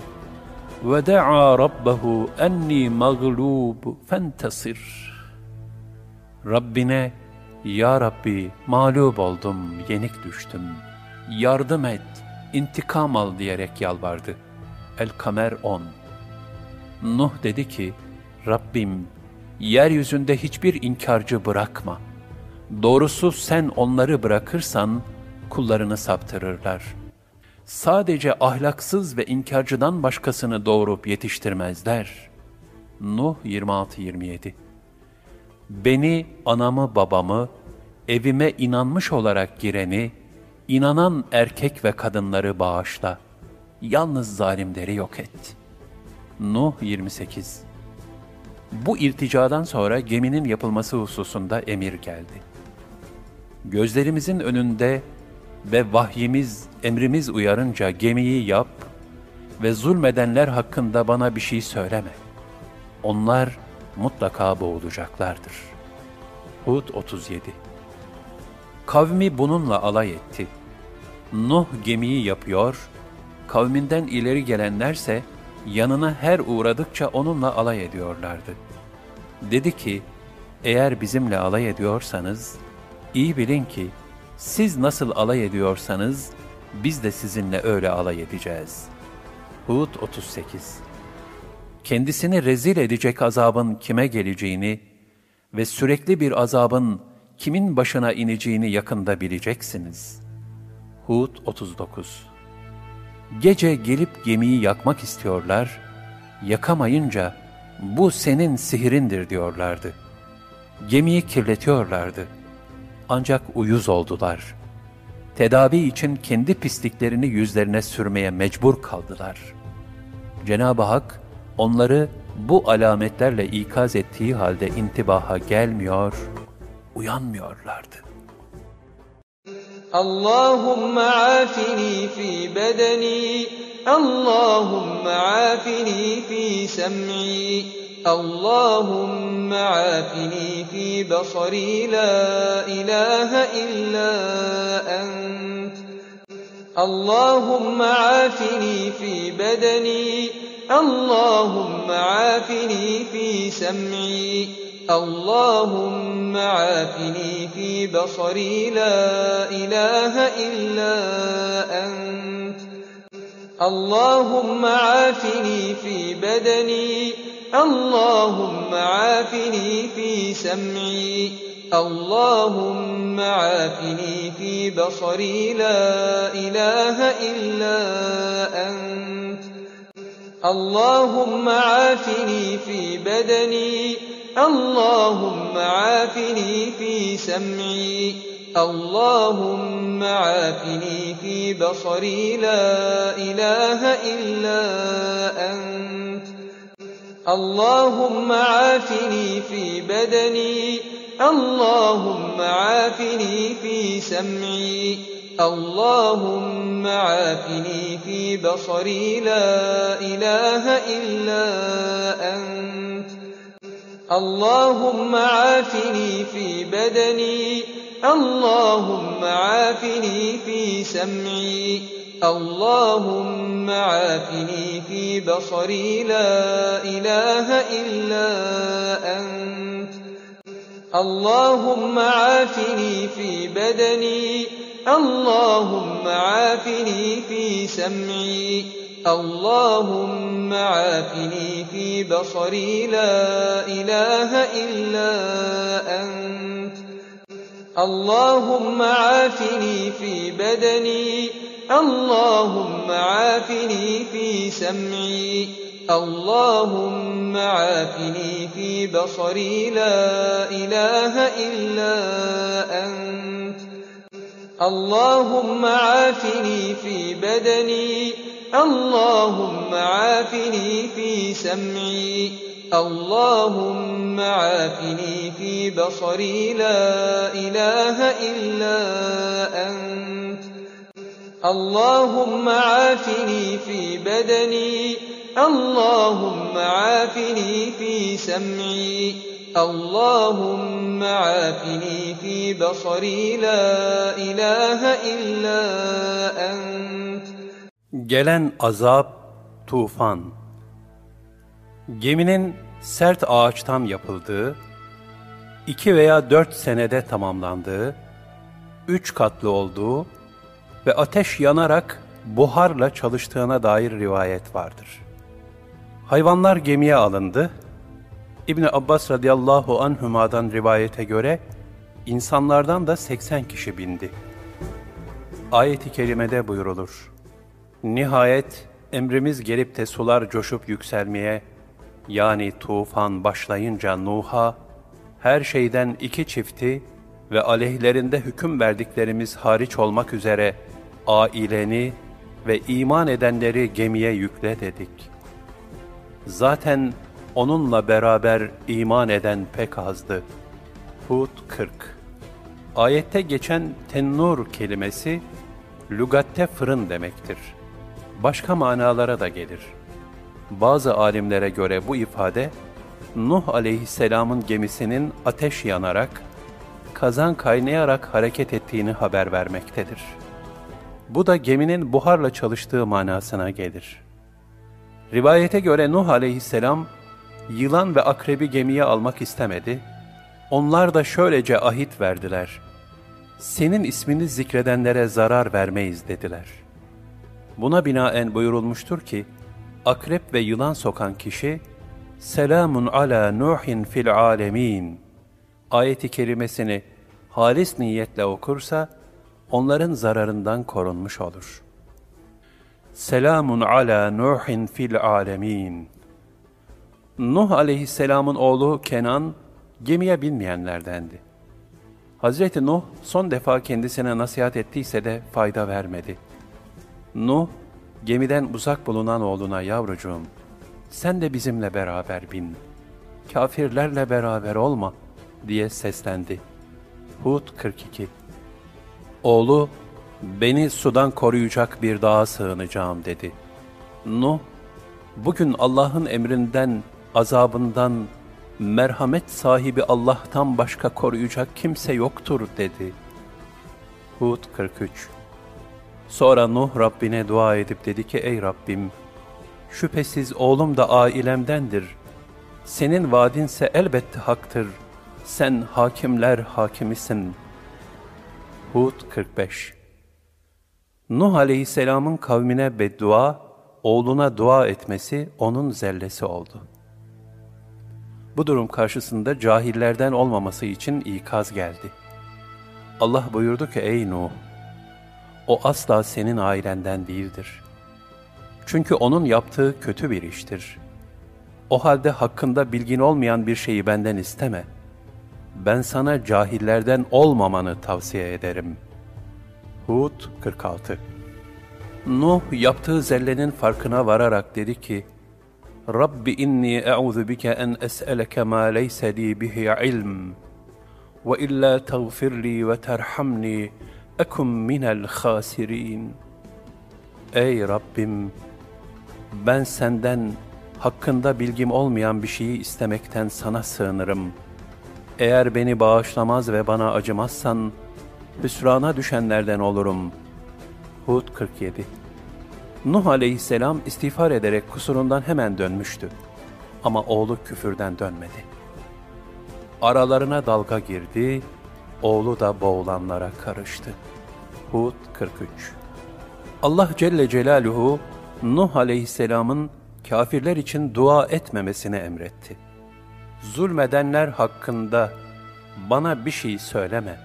وَدَعَا رَبَّهُ اَنِّي مَغْلُوبُ فَانْتَصِرْ Rabbine, Ya Rabbi mağlup oldum, yenik düştüm, Yardım et, intikam al diyerek yalvardı. El-Kamer 10 Nuh dedi ki, Rabbim, yeryüzünde hiçbir inkarcı bırakma. Doğrusu sen onları bırakırsan, kullarını saptırırlar. Sadece ahlaksız ve inkarcıdan başkasını doğurup yetiştirmezler. Nuh 26-27 Beni, anamı, babamı, evime inanmış olarak gireni, inanan erkek ve kadınları bağışla. Yalnız zalimleri yok et. Nuh 28 Bu irticadan sonra geminin yapılması hususunda emir geldi. Gözlerimizin önünde ve vahyimiz, emrimiz uyarınca gemiyi yap ve zulmedenler hakkında bana bir şey söyleme. Onlar mutlaka boğulacaklardır. Hud 37 Kavmi bununla alay etti. Nuh gemiyi yapıyor, kavminden ileri gelenlerse yanına her uğradıkça onunla alay ediyorlardı. Dedi ki, eğer bizimle alay ediyorsanız, iyi bilin ki siz nasıl alay ediyorsanız biz de sizinle öyle alay edeceğiz. Hud 38 Kendisini rezil edecek azabın kime geleceğini ve sürekli bir azabın kimin başına ineceğini yakında bileceksiniz. Hud 39 Gece gelip gemiyi yakmak istiyorlar, yakamayınca bu senin sihirindir diyorlardı. Gemiyi kirletiyorlardı. Ancak uyuz oldular. Tedavi için kendi pisliklerini yüzlerine sürmeye mecbur kaldılar. Cenab-ı Hak onları bu alametlerle ikaz ettiği halde intibaha gelmiyor, uyanmıyorlardı. اللهم عافني في بدني اللهم عافني في سمعي اللهم عافني في بصري لا إله إلا أنت. اللهم عافني في بدني اللهم عافني في سمعي. اللهم عافني في بصري لا إله إلا أنت. اللهم عافني في بدني اللهم عافني في سمعي. اللهم عافني في بصري لا إله إلا أنت. اللهم عافني في بدني اللهم عافني في سمعي. اللهم عافني في بصري. لا إله إلا أنت. اللهم عافني في بدني. اللهم عافني في سمعي. اللهم عافني في بصري. لا إله إلا أنت. اللهم عافني في بدني اللهم عافني في سمعي اللهم عافني في بصري لا إله إلا أنت. اللهم عافني في بدني اللهم عافني في سمعي. اللهم عافني في بصري لا إله إلا أنت. اللهم عافني في بدني اللهم عافني في سمعي. اللهم عافني في بصري لا إله إلا أنت. اللهم عافني في بدني اللهم عافني في سمعي. اللهم عافني في بصري. لا إله إلا أنت. اللهم عافني في بدني. اللهم عافني في سمعي. اللهم عافني في بصري. لا إله إلا أنت. Gelen azap, tufan. Geminin sert ağaçtan yapıldığı, iki veya dört senede tamamlandığı, üç katlı olduğu ve ateş yanarak buharla çalıştığına dair rivayet vardır. Hayvanlar gemiye alındı. İbni Abbas radıyallahu anhümadan rivayete göre insanlardan da 80 kişi bindi. Ayet-i kerimede buyurulur. Nihayet emrimiz gelip de sular coşup yükselmeye, yani tufan başlayınca Nuh'a, her şeyden iki çifti ve aleyhlerinde hüküm verdiklerimiz hariç olmak üzere aileni ve iman edenleri gemiye yükle dedik. Zaten onunla beraber iman eden pek azdı. Hud 40 Ayette geçen tennur kelimesi, lügatte fırın demektir. Başka manalara da gelir. Bazı alimlere göre bu ifade, Nuh aleyhisselamın gemisinin ateş yanarak, kazan kaynayarak hareket ettiğini haber vermektedir. Bu da geminin buharla çalıştığı manasına gelir. Rivayete göre Nuh aleyhisselam, yılan ve akrebi gemiye almak istemedi. Onlar da şöylece ahit verdiler. Senin ismini zikredenlere zarar vermeyiz dediler. Buna binaen buyurulmuştur ki, akrep ve yılan sokan kişi, Selamun ala Nuhin fil alemin ayeti kerimesini halis niyetle okursa, onların zararından korunmuş olur. Selamun ala Nuhin fil alemin. Nuh aleyhisselamın oğlu Kenan, gemiye binmeyenlerdendi. Hazreti Nuh son defa kendisine nasihat ettiyse de fayda vermedi. Nuh, gemiden uzak bulunan oğluna yavrucuğum, sen de bizimle beraber bin. Kafirlerle beraber olma diye seslendi. Hud 42 Oğlu, beni sudan koruyacak bir dağa sığınacağım dedi. Nuh, bugün Allah'ın emrinden, azabından, merhamet sahibi Allah'tan başka koruyacak kimse yoktur dedi. Hud 43 Sonra Nuh Rabbine dua edip dedi ki ey Rabbim, şüphesiz oğlum da ailemdendir. Senin vaadinse elbette haktır. Sen hakimler hakimisin. Hud 45 Nuh aleyhisselamın kavmine beddua, oğluna dua etmesi onun zellesi oldu. Bu durum karşısında cahillerden olmaması için ikaz geldi. Allah buyurdu ki ey Nuh, o asla senin ailenden değildir. Çünkü onun yaptığı kötü bir iştir. O halde hakkında bilgin olmayan bir şeyi benden isteme. Ben sana cahillerden olmamanı tavsiye ederim. Hud 46 Nuh yaptığı zellenin farkına vararak dedi ki, Rabbi inni e'udhu bike en es'eleke ma leyse li bihi ilm ve illa tağfir li ve terhamni ekum minel khasirin. Ey Rabbim! Ben senden hakkında bilgim olmayan bir şeyi istemekten sana sığınırım. Eğer beni bağışlamaz ve bana acımazsan, hüsrana düşenlerden olurum. Hud 47 Nuh aleyhisselam istiğfar ederek kusurundan hemen dönmüştü. Ama oğlu küfürden dönmedi. Aralarına dalga girdi, oğlu da boğulanlara karıştı. Hud 43 Allah Celle Celaluhu, Nuh aleyhisselamın kafirler için dua etmemesini emretti. Zulmedenler hakkında bana bir şey söyleme.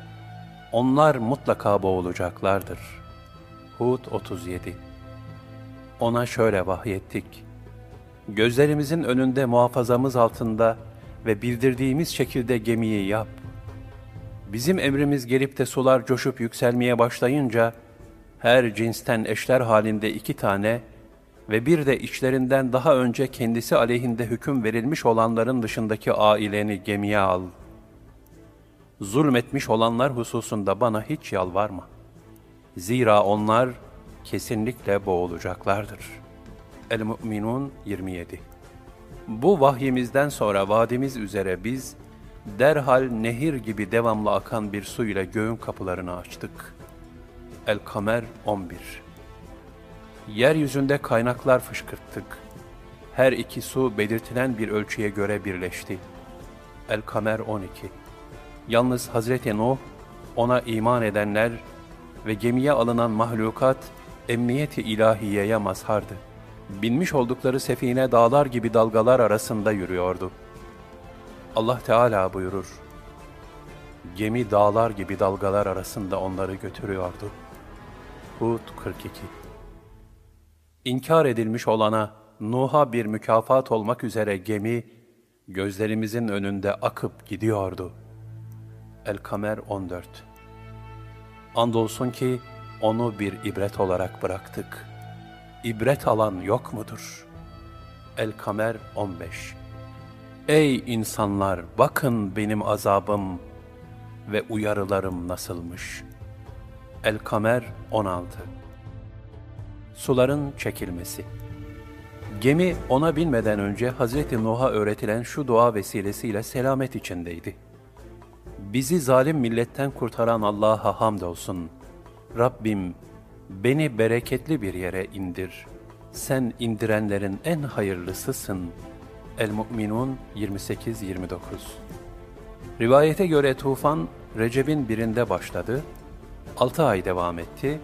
Onlar mutlaka boğulacaklardır. Hud 37 Ona şöyle vahyettik. Gözlerimizin önünde muhafazamız altında ve bildirdiğimiz şekilde gemiyi yap. Bizim emrimiz gelip de sular coşup yükselmeye başlayınca, her cinsten eşler halinde iki tane ve bir de içlerinden daha önce kendisi aleyhinde hüküm verilmiş olanların dışındaki aileni gemiye al. Zulmetmiş olanlar hususunda bana hiç yalvarma. Zira onlar kesinlikle boğulacaklardır. El-Mu'minun 27 Bu vahyimizden sonra vaadimiz üzere biz, derhal nehir gibi devamlı akan bir su ile göğün kapılarını açtık. El-Kamer 11 Yeryüzünde kaynaklar fışkırttık. Her iki su belirtilen bir ölçüye göre birleşti. El-Kamer 12 Yalnız Hazreti Nuh, ona iman edenler ve gemiye alınan mahlukat, emniyeti ilahiyeye mazhardı. Binmiş oldukları sefine dağlar gibi dalgalar arasında yürüyordu. Allah Teala buyurur, Gemi dağlar gibi dalgalar arasında onları götürüyordu. Hud 42 İnkar edilmiş olana, Nuh'a bir mükafat olmak üzere gemi, gözlerimizin önünde akıp gidiyordu. El-Kamer 14 Andolsun ki onu bir ibret olarak bıraktık. İbret alan yok mudur? El-Kamer 15 Ey insanlar bakın benim azabım ve uyarılarım nasılmış. El-Kamer 16 Suların çekilmesi Gemi ona binmeden önce Hazreti Nuh'a öğretilen şu dua vesilesiyle selamet içindeydi. Bizi zalim milletten kurtaran Allah'a hamdolsun. Rabbim beni bereketli bir yere indir. Sen indirenlerin en hayırlısısın. El-Mu'minun 28-29 Rivayete göre tufan Recep'in birinde başladı, altı ay devam etti.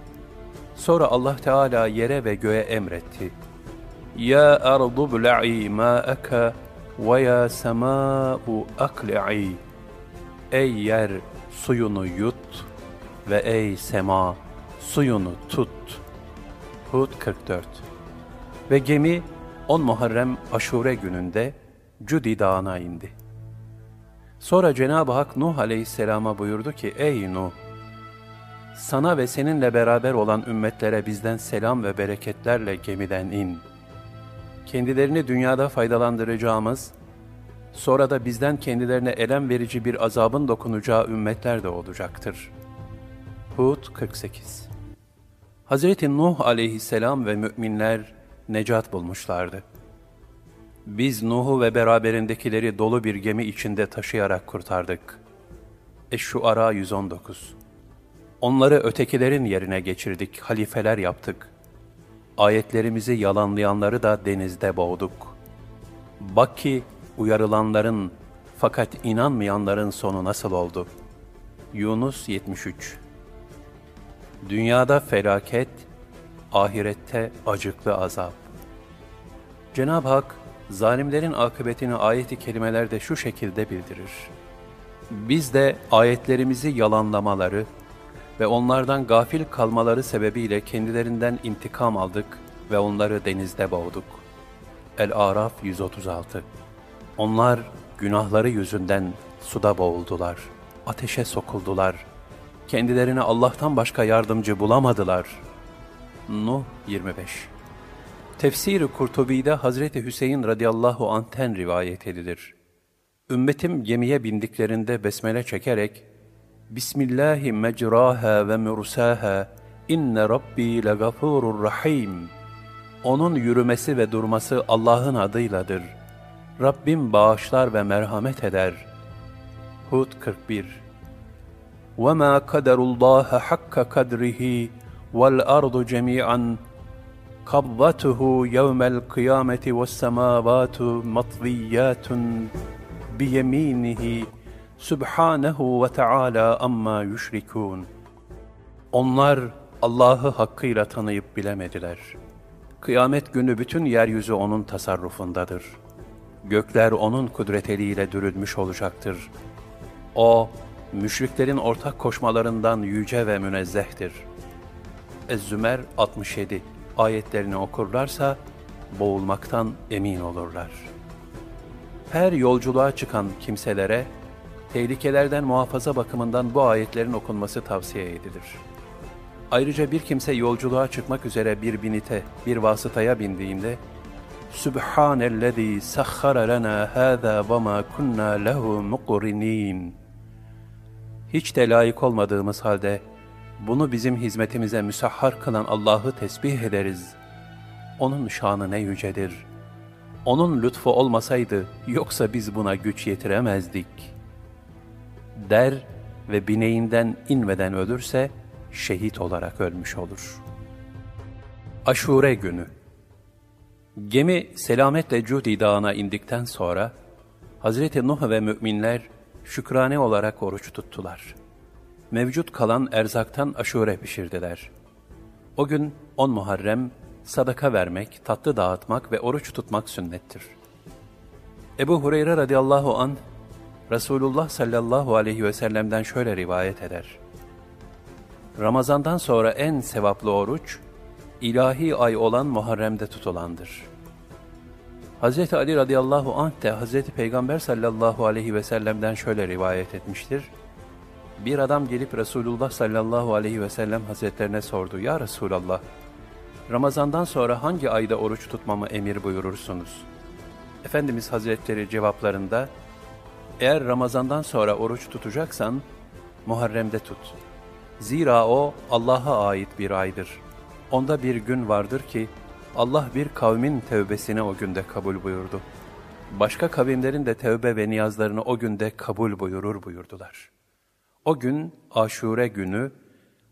Sonra Allah Teala yere ve göğe emretti. Ya ardu bla'i ma'aka ve ya sema'u akli'i Ey yer suyunu yut ve ey sema suyunu tut. Hud 44 Ve gemi 10 Muharrem Aşure gününde Cudi Dağı'na indi. Sonra Cenab-ı Hak Nuh Aleyhisselam'a buyurdu ki, Ey Nuh! Sana ve seninle beraber olan ümmetlere bizden selam ve bereketlerle gemiden in. Kendilerini dünyada faydalandıracağımız, sonra da bizden kendilerine elem verici bir azabın dokunacağı ümmetler de olacaktır. Hud 48 Hz. Nuh aleyhisselam ve müminler necat bulmuşlardı. Biz Nuh'u ve beraberindekileri dolu bir gemi içinde taşıyarak kurtardık. Eş-Şuara 119 Onları ötekilerin yerine geçirdik, halifeler yaptık. Ayetlerimizi yalanlayanları da denizde boğduk. Bak ki uyarılanların fakat inanmayanların sonu nasıl oldu? Yunus 73 Dünyada felaket, ahirette acıklı azap. Cenab-ı Hak, zalimlerin akıbetini ayeti kelimelerde şu şekilde bildirir. Biz de ayetlerimizi yalanlamaları ve onlardan gafil kalmaları sebebiyle kendilerinden intikam aldık ve onları denizde boğduk. El-Araf 136 Onlar günahları yüzünden suda boğuldular, ateşe sokuldular, kendilerine Allah'tan başka yardımcı bulamadılar. Nuh 25 Tefsir-i Kurtubi'de Hazreti Hüseyin radıyallahu anh'ten rivayet edilir. Ümmetim gemiye bindiklerinde besmele çekerek Bismillahi mecraha ve mursaha inne rabbi legafurur rahim. Onun yürümesi ve durması Allah'ın adıyladır. Rabbim bağışlar ve merhamet eder. Hud 41 وَمَا قَدَرُ اللّٰهَ حَقَّ قَدْرِهِ وَالْأَرْضُ جَمِيعًا قبضته يوم القيامة والسماوات مطويات بيمينه Subhanehu ve Teala amma yüşrikûn. Onlar Allah'ı hakkıyla tanıyıp bilemediler. Kıyamet günü bütün yeryüzü O'nun tasarrufundadır. Gökler O'nun kudret eliyle dürülmüş olacaktır. O, müşriklerin ortak koşmalarından yüce ve münezzehtir. Ez-Zümer 67 ayetlerini okurlarsa boğulmaktan emin olurlar. Her yolculuğa çıkan kimselere tehlikelerden muhafaza bakımından bu ayetlerin okunması tavsiye edilir. Ayrıca bir kimse yolculuğa çıkmak üzere bir binite, bir vasıtaya bindiğinde Sübhanellezî sahhara lana hâzâ ve mâ kunnâ lehu muqrinîn Hiç de layık olmadığımız halde bunu bizim hizmetimize müsahhar kılan Allah'ı tesbih ederiz. Onun şanı ne yücedir. Onun lütfu olmasaydı yoksa biz buna güç yetiremezdik. der ve bineğinden inmeden ölürse şehit olarak ölmüş olur. Aşure günü Gemi selametle Cudi Dağı'na indikten sonra Hazreti Nuh ve müminler şükrane olarak oruç tuttular. Mevcut kalan erzaktan aşure pişirdiler. O gün on Muharrem sadaka vermek, tatlı dağıtmak ve oruç tutmak sünnettir. Ebu Hureyre radıyallahu an Resulullah sallallahu aleyhi ve sellem'den şöyle rivayet eder. Ramazandan sonra en sevaplı oruç, ilahi ay olan Muharrem'de tutulandır. Hz. Ali radıyallahu anh de Hz. Peygamber sallallahu aleyhi ve sellem'den şöyle rivayet etmiştir. Bir adam gelip Resulullah sallallahu aleyhi ve sellem hazretlerine sordu. Ya Resulallah, Ramazandan sonra hangi ayda oruç tutmamı emir buyurursunuz? Efendimiz Hazretleri cevaplarında, eğer Ramazandan sonra oruç tutacaksan, Muharrem'de tut. Zira o Allah'a ait bir aydır. Onda bir gün vardır ki, Allah bir kavmin tevbesini o günde kabul buyurdu. Başka kavimlerin de tevbe ve niyazlarını o günde kabul buyurur buyurdular. O gün aşure günü,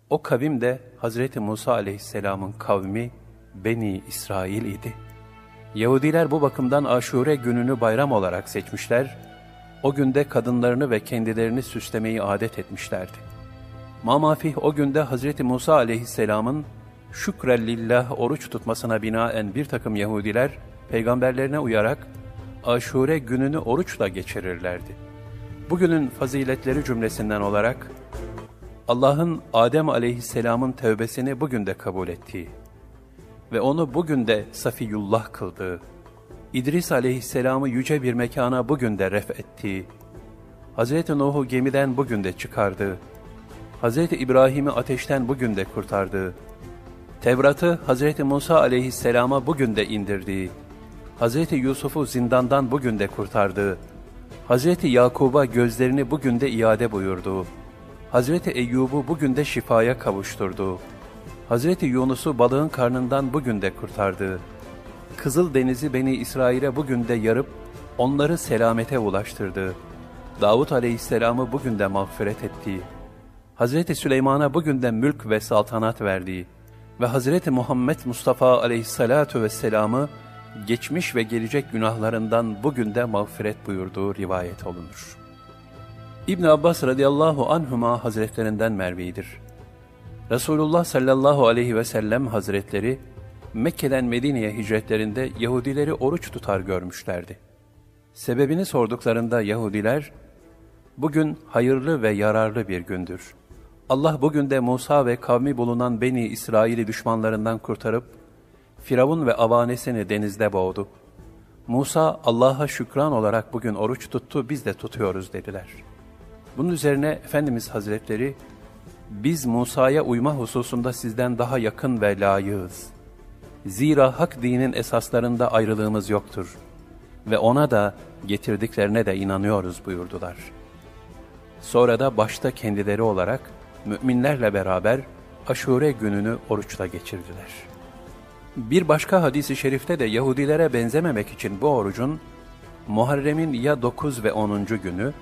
o kavim de Hazreti Musa aleyhisselamın kavmi Beni İsrail idi. Yahudiler bu bakımdan aşure gününü bayram olarak seçmişler, o günde kadınlarını ve kendilerini süslemeyi adet etmişlerdi. Mamafih o günde Hazreti Musa aleyhisselamın şükrellillah oruç tutmasına binaen bir takım Yahudiler, peygamberlerine uyarak aşure gününü oruçla geçirirlerdi. Bugünün faziletleri cümlesinden olarak, Allah'ın Adem aleyhisselamın tevbesini bugün de kabul ettiği ve onu bugün de Safiyullah kıldığı, İdris aleyhisselamı yüce bir mekana bugün de ref ettiği, Hz. Nuh'u gemiden bugün de çıkardığı, Hz. İbrahim'i ateşten bugün de kurtardığı, Tevrat'ı Hz. Musa aleyhisselama bugün de indirdiği, Hz. Yusuf'u zindandan bugün de kurtardığı, Hz. Yakub'a gözlerini bugün de iade buyurduğu, Hz. Eyyub'u bugün de şifaya kavuşturduğu, Hz. Yunus'u balığın karnından bugün de kurtardığı, Kızıl Denizi Beni İsrail'e bugün de yarıp onları selamete ulaştırdığı, Davut Aleyhisselam'ı bugün de mağfiret ettiği, Hz. Süleyman'a bugün de mülk ve saltanat verdiği ve Hz. Muhammed Mustafa Aleyhisselatu Vesselam'ı geçmiş ve gelecek günahlarından bugün de mağfiret buyurduğu rivayet olunur. İbn Abbas radıyallahu anhuma hazretlerinden mervidir. Resulullah sallallahu aleyhi ve sellem hazretleri Mekke'den Medine'ye hicretlerinde Yahudileri oruç tutar görmüşlerdi. Sebebini sorduklarında Yahudiler, bugün hayırlı ve yararlı bir gündür. Allah bugün de Musa ve kavmi bulunan Beni İsrail'i düşmanlarından kurtarıp, Firavun ve avanesini denizde boğdu. Musa Allah'a şükran olarak bugün oruç tuttu, biz de tutuyoruz dediler. Bunun üzerine Efendimiz Hazretleri, biz Musa'ya uyma hususunda sizden daha yakın ve layığız. Zira hak dinin esaslarında ayrılığımız yoktur ve ona da getirdiklerine de inanıyoruz buyurdular. Sonra da başta kendileri olarak müminlerle beraber aşure gününü oruçla geçirdiler. Bir başka hadisi şerifte de Yahudilere benzememek için bu orucun Muharrem'in ya 9 ve 10. günü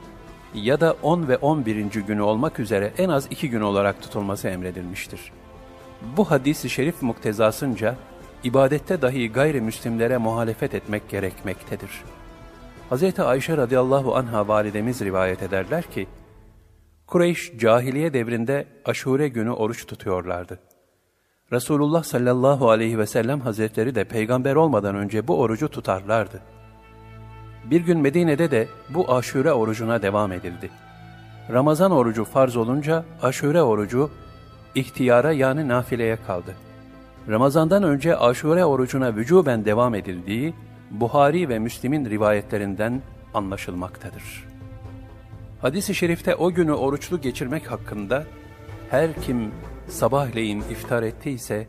ya da 10 ve 11. günü olmak üzere en az iki gün olarak tutulması emredilmiştir. Bu hadisi şerif muktezasınca ibadette dahi gayrimüslimlere muhalefet etmek gerekmektedir. Hz. Ayşe radıyallahu anha validemiz rivayet ederler ki, Kureyş cahiliye devrinde aşure günü oruç tutuyorlardı. Resulullah sallallahu aleyhi ve sellem hazretleri de peygamber olmadan önce bu orucu tutarlardı. Bir gün Medine'de de bu aşure orucuna devam edildi. Ramazan orucu farz olunca aşure orucu ihtiyara yani nafileye kaldı. Ramazandan önce aşure orucuna vücuben devam edildiği Buhari ve Müslim'in rivayetlerinden anlaşılmaktadır. Hadis-i şerifte o günü oruçlu geçirmek hakkında her kim sabahleyin iftar ettiyse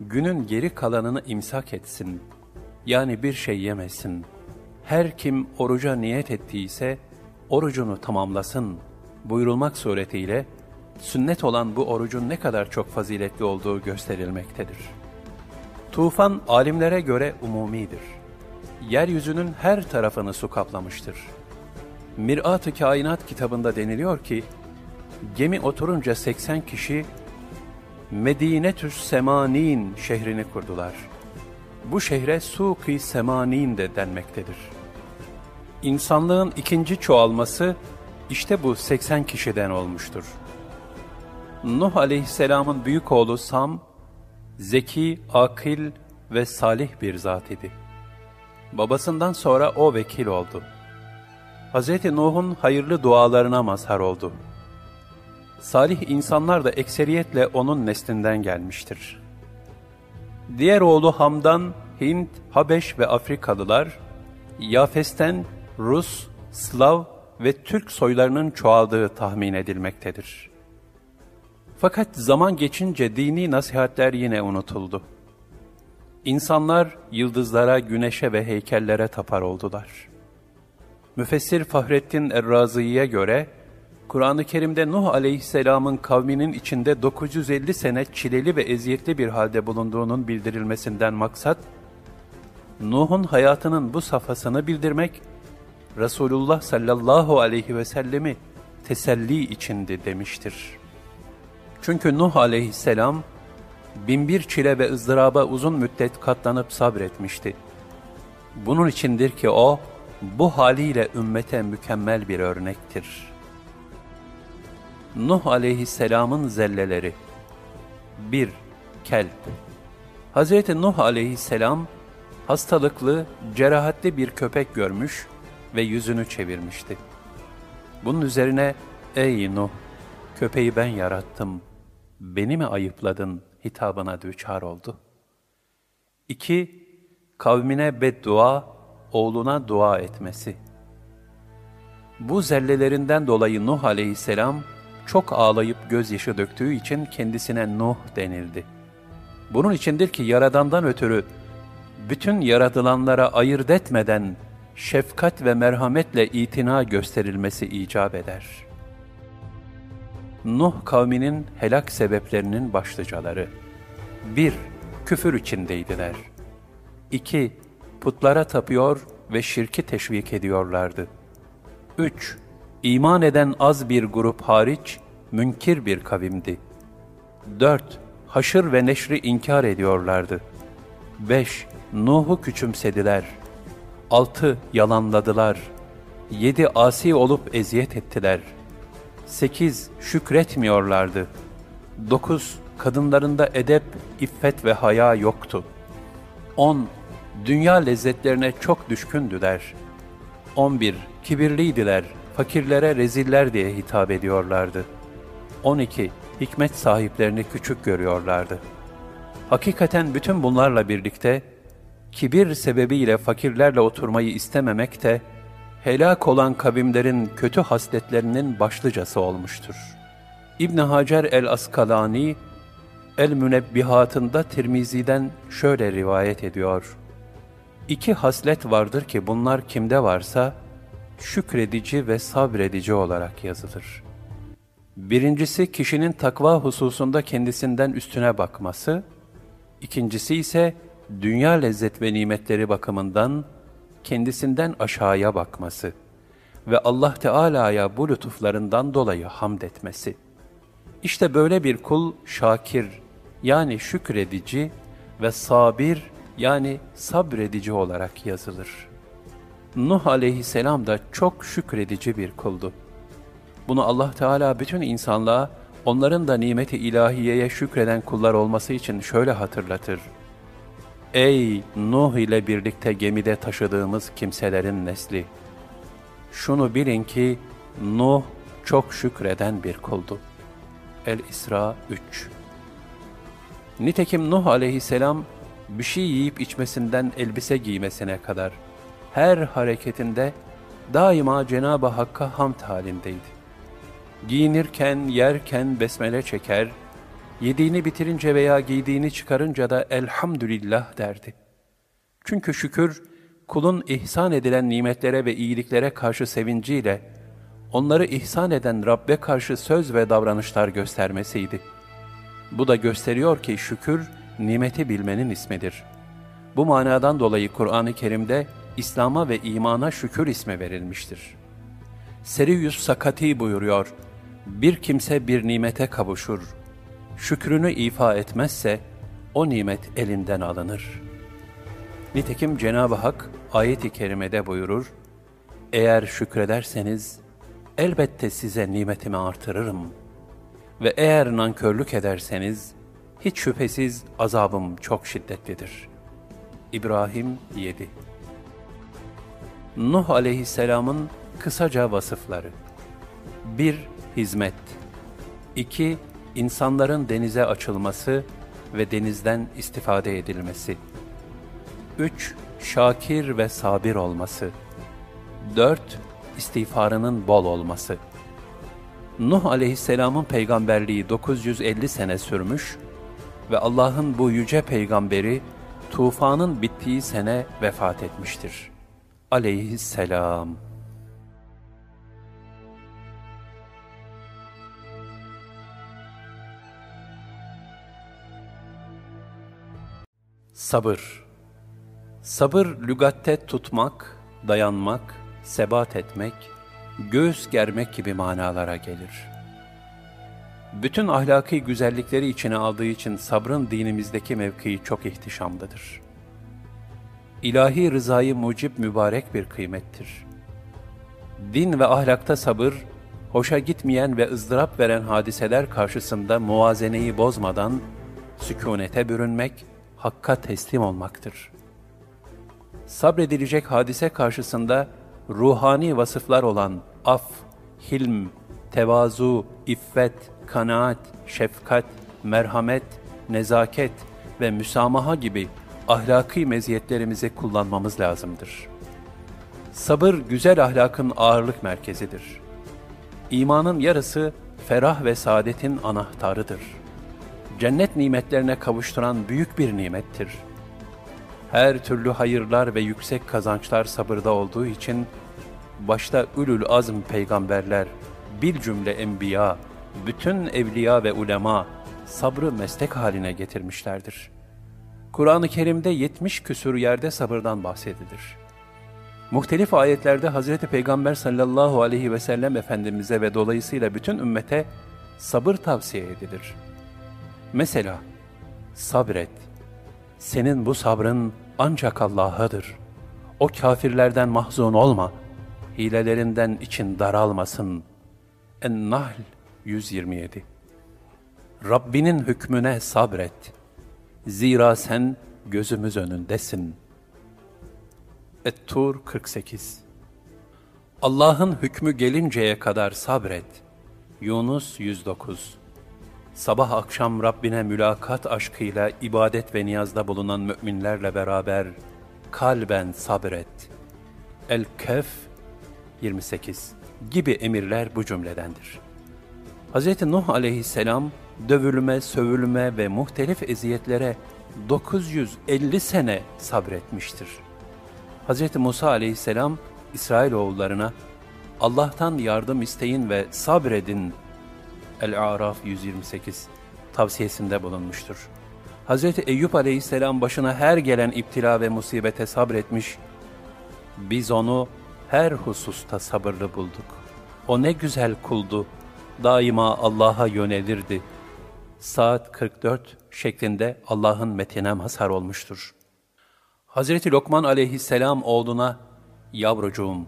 günün geri kalanını imsak etsin. Yani bir şey yemesin. Her kim oruca niyet ettiyse orucunu tamamlasın buyurulmak suretiyle sünnet olan bu orucun ne kadar çok faziletli olduğu gösterilmektedir. Tufan alimlere göre umumidir. Yeryüzünün her tarafını su kaplamıştır Mirat-ı Kainat kitabında deniliyor ki, gemi oturunca 80 kişi Medinetüs Semanin şehrini kurdular. Bu şehre Suki Semanin de denmektedir. İnsanlığın ikinci çoğalması işte bu 80 kişiden olmuştur. Nuh aleyhisselamın büyük oğlu Sam, zeki, akil ve salih bir zat idi. Babasından sonra o vekil oldu. Hz. Nuh'un hayırlı dualarına mazhar oldu. Salih insanlar da ekseriyetle onun neslinden gelmiştir. Diğer oğlu Ham'dan Hint, Habeş ve Afrikalılar, Yafes'ten Rus, Slav ve Türk soylarının çoğaldığı tahmin edilmektedir. Fakat zaman geçince dini nasihatler yine unutuldu. İnsanlar yıldızlara, güneşe ve heykellere tapar oldular. Müfessir Fahrettin Errazi'ye göre, Kur'an-ı Kerim'de Nuh aleyhisselamın kavminin içinde 950 sene çileli ve eziyetli bir halde bulunduğunun bildirilmesinden maksat, Nuh'un hayatının bu safhasını bildirmek, Resulullah sallallahu aleyhi ve sellemi teselli içindi demiştir. Çünkü Nuh aleyhisselam, binbir çile ve ızdıraba uzun müddet katlanıp sabretmişti. Bunun içindir ki o, bu haliyle ümmete mükemmel bir örnektir. Nuh aleyhisselamın zelleleri 1. Kelp Hz. Nuh aleyhisselam, hastalıklı, cerahatli bir köpek görmüş ve yüzünü çevirmişti. Bunun üzerine, ''Ey Nuh, köpeği ben yarattım, beni mi ayıpladın?'' hitabına düçar oldu. 2. Kavmine beddua, oğluna dua etmesi. Bu zellelerinden dolayı Nuh aleyhisselam çok ağlayıp gözyaşı döktüğü için kendisine Nuh denildi. Bunun içindir ki Yaradan'dan ötürü bütün yaratılanlara ayırt etmeden şefkat ve merhametle itina gösterilmesi icap eder. Nuh kavminin helak sebeplerinin başlıcaları 1. Küfür içindeydiler. 2. Putlara tapıyor ve şirki teşvik ediyorlardı. 3. İman eden az bir grup hariç, münkir bir kavimdi. 4. Haşır ve neşri inkar ediyorlardı. 5. Nuh'u küçümsediler. 6. Yalanladılar. 7. Asi olup eziyet ettiler. 8. Şükretmiyorlardı. 9. Kadınlarında edep, iffet ve haya yoktu. 10. Dünya lezzetlerine çok düşkündüler. 11. Kibirliydiler, fakirlere reziller diye hitap ediyorlardı. 12. Hikmet sahiplerini küçük görüyorlardı. Hakikaten bütün bunlarla birlikte, kibir sebebiyle fakirlerle oturmayı istememek de, helak olan kavimlerin kötü hasletlerinin başlıcası olmuştur. İbn Hacer el-Askalani, El-Münebbihatında Tirmizi'den şöyle rivayet ediyor. İki haslet vardır ki bunlar kimde varsa, şükredici ve sabredici olarak yazılır. Birincisi kişinin takva hususunda kendisinden üstüne bakması, ikincisi ise dünya lezzet ve nimetleri bakımından kendisinden aşağıya bakması ve Allah Teala'ya bu lütuflarından dolayı hamd etmesi. İşte böyle bir kul şakir yani şükredici ve sabir yani sabredici olarak yazılır. Nuh aleyhisselam da çok şükredici bir kuldu. Bunu Allah Teala bütün insanlığa, onların da nimeti ilahiyeye şükreden kullar olması için şöyle hatırlatır. Ey Nuh ile birlikte gemide taşıdığımız kimselerin nesli! Şunu bilin ki Nuh çok şükreden bir kuldu. El-İsra 3 Nitekim Nuh aleyhisselam bir şey yiyip içmesinden elbise giymesine kadar her hareketinde daima Cenab-ı Hakk'a hamd halindeydi. Giyinirken, yerken besmele çeker, yediğini bitirince veya giydiğini çıkarınca da elhamdülillah derdi. Çünkü şükür, kulun ihsan edilen nimetlere ve iyiliklere karşı sevinciyle, onları ihsan eden Rabbe karşı söz ve davranışlar göstermesiydi. Bu da gösteriyor ki şükür, nimeti bilmenin ismidir. Bu manadan dolayı Kur'an-ı Kerim'de İslam'a ve imana şükür ismi verilmiştir. Seriyüs Sakati buyuruyor, bir kimse bir nimete kavuşur, şükrünü ifa etmezse o nimet elinden alınır. Nitekim Cenab-ı Hak ayet-i kerimede buyurur, eğer şükrederseniz elbette size nimetimi artırırım. Ve eğer nankörlük ederseniz hiç şüphesiz azabım çok şiddetlidir. İbrahim 7 Nuh aleyhisselamın kısaca vasıfları. 1- Hizmet. 2- İnsanların denize açılması ve denizden istifade edilmesi. 3- Şakir ve sabir olması. 4- İstiğfarının bol olması. Nuh aleyhisselamın peygamberliği 950 sene sürmüş ve Allah'ın bu yüce peygamberi tufanın bittiği sene vefat etmiştir. Aleyhisselam. Sabır Sabır lügatte tutmak, dayanmak, sebat etmek, göğüs germek gibi manalara gelir. Bütün ahlaki güzellikleri içine aldığı için sabrın dinimizdeki mevkii çok ihtişamlıdır. İlahi rızayı mucib mübarek bir kıymettir. Din ve ahlakta sabır, hoşa gitmeyen ve ızdırap veren hadiseler karşısında muvazeneyi bozmadan sükunete bürünmek, hakka teslim olmaktır. Sabredilecek hadise karşısında ruhani vasıflar olan af, hilm, tevazu, iffet, kanaat, şefkat, merhamet, nezaket ve müsamaha gibi ahlaki meziyetlerimizi kullanmamız lazımdır. Sabır güzel ahlakın ağırlık merkezidir. İmanın yarısı ferah ve saadetin anahtarıdır. Cennet nimetlerine kavuşturan büyük bir nimettir. Her türlü hayırlar ve yüksek kazançlar sabırda olduğu için başta ülül azm peygamberler, bil cümle enbiya, bütün evliya ve ulema sabrı meslek haline getirmişlerdir. Kur'an-ı Kerim'de 70 küsur yerde sabırdan bahsedilir. Muhtelif ayetlerde Hz. Peygamber sallallahu aleyhi ve sellem Efendimiz'e ve dolayısıyla bütün ümmete sabır tavsiye edilir. Mesela, sabret, senin bu sabrın ancak Allah'adır. O kafirlerden mahzun olma, hilelerinden için daralmasın. En-Nahl 127 Rabbinin hükmüne sabret. Zira sen gözümüz önündesin. Et-Tur 48 Allah'ın hükmü gelinceye kadar sabret. Yunus 109 Sabah akşam Rabbine mülakat aşkıyla ibadet ve niyazda bulunan müminlerle beraber kalben sabret. El-Kehf 28 gibi emirler bu cümledendir. Hz. Nuh aleyhisselam dövülme, sövülme ve muhtelif eziyetlere 950 sene sabretmiştir. Hz. Musa aleyhisselam İsrailoğullarına Allah'tan yardım isteyin ve sabredin El-Araf 128 tavsiyesinde bulunmuştur. Hz. Eyüp aleyhisselam başına her gelen iptila ve musibete sabretmiş, biz onu her hususta sabırlı bulduk. O ne güzel kuldu, daima Allah'a yönelirdi. Saat 44 şeklinde Allah'ın metine mazhar olmuştur. Hazreti Lokman aleyhisselam oğluna, Yavrucuğum,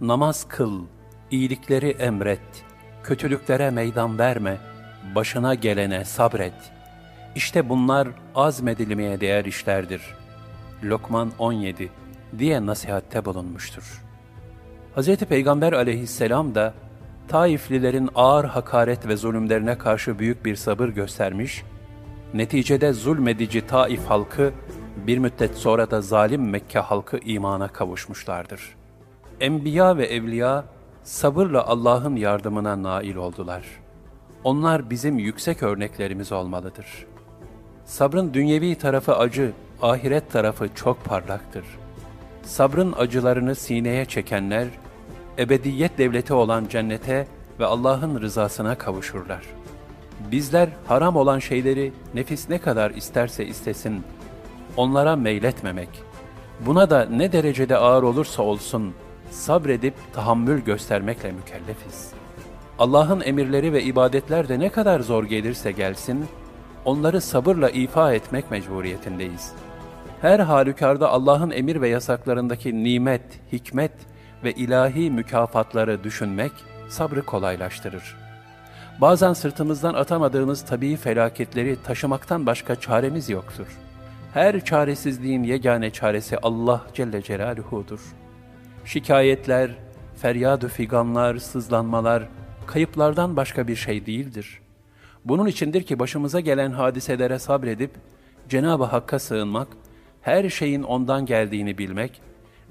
namaz kıl, iyilikleri emret, kötülüklere meydan verme, başına gelene sabret. İşte bunlar azmedilmeye değer işlerdir. Lokman 17 diye nasihatte bulunmuştur. Hz. Peygamber aleyhisselam da Taiflilerin ağır hakaret ve zulümlerine karşı büyük bir sabır göstermiş, neticede zulmedici Taif halkı bir müddet sonra da zalim Mekke halkı imana kavuşmuşlardır. Enbiya ve evliya sabırla Allah'ın yardımına nail oldular. Onlar bizim yüksek örneklerimiz olmalıdır. Sabrın dünyevi tarafı acı, ahiret tarafı çok parlaktır. Sabrın acılarını sineye çekenler, ebediyet devleti olan cennete ve Allah'ın rızasına kavuşurlar. Bizler haram olan şeyleri nefis ne kadar isterse istesin, onlara meyletmemek, buna da ne derecede ağır olursa olsun sabredip tahammül göstermekle mükellefiz. Allah'ın emirleri ve ibadetler de ne kadar zor gelirse gelsin, onları sabırla ifa etmek mecburiyetindeyiz. Her halükarda Allah'ın emir ve yasaklarındaki nimet, hikmet ve ilahi mükafatları düşünmek sabrı kolaylaştırır. Bazen sırtımızdan atamadığımız tabii felaketleri taşımaktan başka çaremiz yoktur. Her çaresizliğin yegane çaresi Allah Celle Celaluhu'dur. Şikayetler, feryad figanlar, sızlanmalar, kayıplardan başka bir şey değildir. Bunun içindir ki başımıza gelen hadiselere sabredip, Cenab-ı Hakk'a sığınmak, her şeyin ondan geldiğini bilmek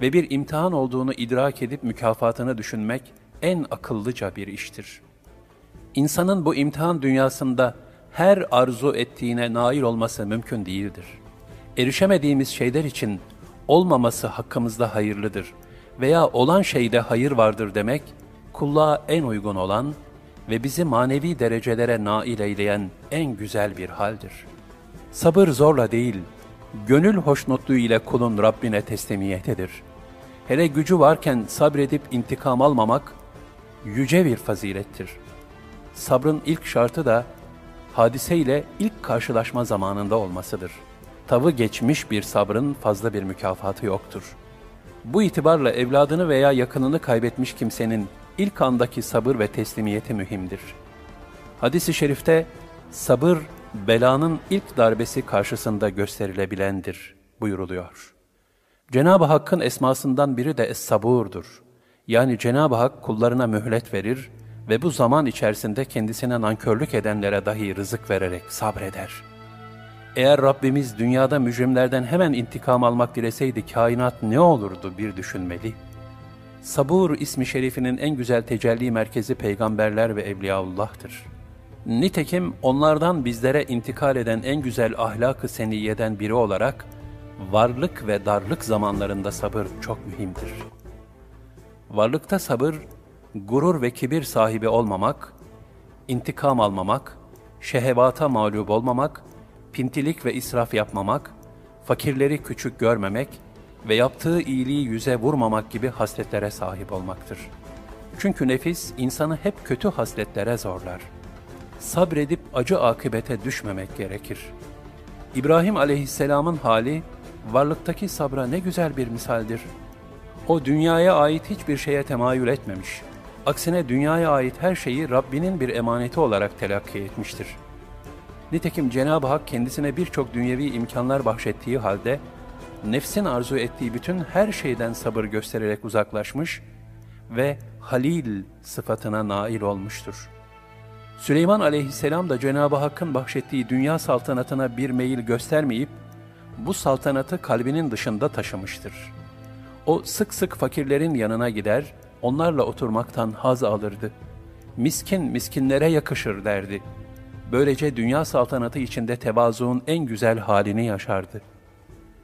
ve bir imtihan olduğunu idrak edip mükafatını düşünmek en akıllıca bir iştir. İnsanın bu imtihan dünyasında her arzu ettiğine nail olması mümkün değildir. Erişemediğimiz şeyler için olmaması hakkımızda hayırlıdır veya olan şeyde hayır vardır demek, kulluğa en uygun olan ve bizi manevi derecelere nail eyleyen en güzel bir haldir. Sabır zorla değil, gönül hoşnutluğu ile kulun Rabbine teslimiyetedir. Hele gücü varken sabredip intikam almamak, yüce bir fazilettir. Sabrın ilk şartı da, hadiseyle ilk karşılaşma zamanında olmasıdır. Tavı geçmiş bir sabrın fazla bir mükafatı yoktur. Bu itibarla evladını veya yakınını kaybetmiş kimsenin ilk andaki sabır ve teslimiyeti mühimdir. Hadis-i şerifte sabır belanın ilk darbesi karşısında gösterilebilendir buyuruluyor. Cenab-ı Hakk'ın esmasından biri de Es-Sabur'dur. Yani Cenab-ı Hak kullarına mühlet verir ve bu zaman içerisinde kendisine nankörlük edenlere dahi rızık vererek sabreder. Eğer Rabbimiz dünyada mücrimlerden hemen intikam almak dileseydi kainat ne olurdu bir düşünmeli. Sabur ismi şerifinin en güzel tecelli merkezi peygamberler ve evliyaullah'tır. Nitekim onlardan bizlere intikal eden en güzel ahlak-ı seniyeden biri olarak, varlık ve darlık zamanlarında sabır çok mühimdir. Varlıkta sabır, gurur ve kibir sahibi olmamak, intikam almamak, şehevata mağlup olmamak, pintilik ve israf yapmamak, fakirleri küçük görmemek ve yaptığı iyiliği yüze vurmamak gibi hasletlere sahip olmaktır. Çünkü nefis insanı hep kötü hasletlere zorlar. Sabredip acı akıbete düşmemek gerekir. İbrahim aleyhisselamın hali, varlıktaki sabra ne güzel bir misaldir. O dünyaya ait hiçbir şeye temayül etmemiş. Aksine dünyaya ait her şeyi Rabbinin bir emaneti olarak telakki etmiştir. Nitekim Cenab-ı Hak kendisine birçok dünyevi imkanlar bahşettiği halde, nefsin arzu ettiği bütün her şeyden sabır göstererek uzaklaşmış ve Halil sıfatına nail olmuştur. Süleyman aleyhisselam da Cenab-ı Hakk'ın bahşettiği dünya saltanatına bir meyil göstermeyip, bu saltanatı kalbinin dışında taşımıştır. O sık sık fakirlerin yanına gider, onlarla oturmaktan haz alırdı. Miskin miskinlere yakışır derdi. Böylece dünya saltanatı içinde tevazuun en güzel halini yaşardı.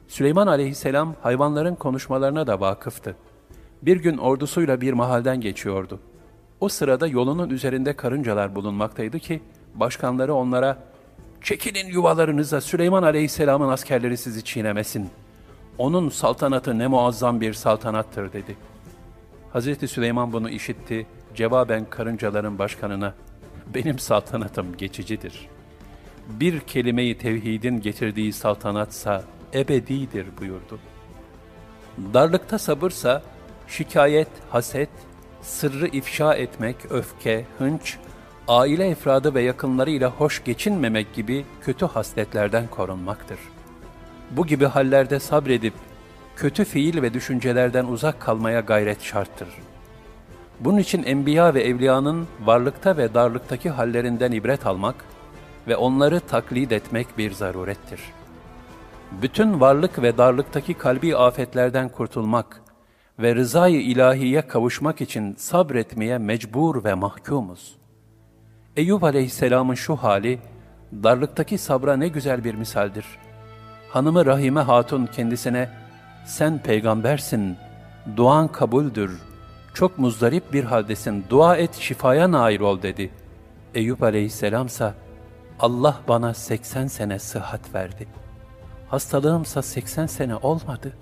Süleyman aleyhisselam hayvanların konuşmalarına da vakıftı. Bir gün ordusuyla bir mahalden geçiyordu. O sırada yolunun üzerinde karıncalar bulunmaktaydı ki, başkanları onlara, ''Çekilin yuvalarınıza Süleyman aleyhisselamın askerleri sizi çiğnemesin. Onun saltanatı ne muazzam bir saltanattır.'' dedi. Hazreti Süleyman bunu işitti, cevaben karıncaların başkanına, ''Benim saltanatım geçicidir. Bir kelimeyi tevhidin getirdiği saltanatsa ebedidir.'' buyurdu. Darlıkta sabırsa, şikayet, haset, sırrı ifşa etmek, öfke, hınç, aile efradı ve yakınlarıyla hoş geçinmemek gibi kötü hasletlerden korunmaktır. Bu gibi hallerde sabredip, kötü fiil ve düşüncelerden uzak kalmaya gayret şarttır. Bunun için enbiya ve evliyanın varlıkta ve darlıktaki hallerinden ibret almak ve onları taklit etmek bir zarurettir. Bütün varlık ve darlıktaki kalbi afetlerden kurtulmak, ve rızayı ilahiye kavuşmak için sabretmeye mecbur ve mahkumuz. Eyüp aleyhisselamın şu hali, darlıktaki sabra ne güzel bir misaldir. Hanımı Rahime Hatun kendisine, sen peygambersin, duan kabuldür, çok muzdarip bir haldesin, dua et şifaya nail ol dedi. Eyüp aleyhisselamsa, Allah bana 80 sene sıhhat verdi. Hastalığımsa 80 sene olmadı.''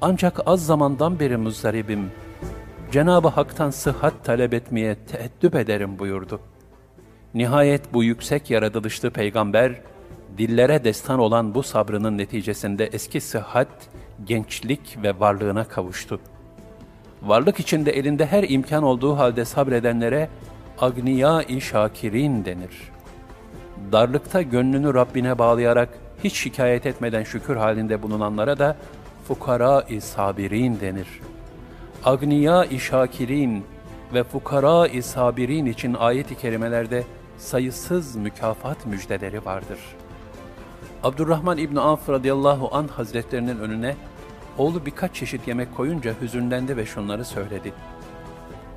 Ancak az zamandan beri muzdaribim, Cenab-ı Hak'tan sıhhat talep etmeye teeddüp ederim buyurdu. Nihayet bu yüksek yaratılışlı peygamber, dillere destan olan bu sabrının neticesinde eski sıhhat, gençlik ve varlığına kavuştu. Varlık içinde elinde her imkan olduğu halde sabredenlere agniya-i şakirin denir. Darlıkta gönlünü Rabbine bağlayarak hiç şikayet etmeden şükür halinde bulunanlara da fukara-i sabirin denir. Agniya-i şakirin ve fukara-i sabirin için ayet-i kerimelerde sayısız mükafat müjdeleri vardır. Abdurrahman İbni Avf radıyallahu an hazretlerinin önüne oğlu birkaç çeşit yemek koyunca hüzünlendi ve şunları söyledi.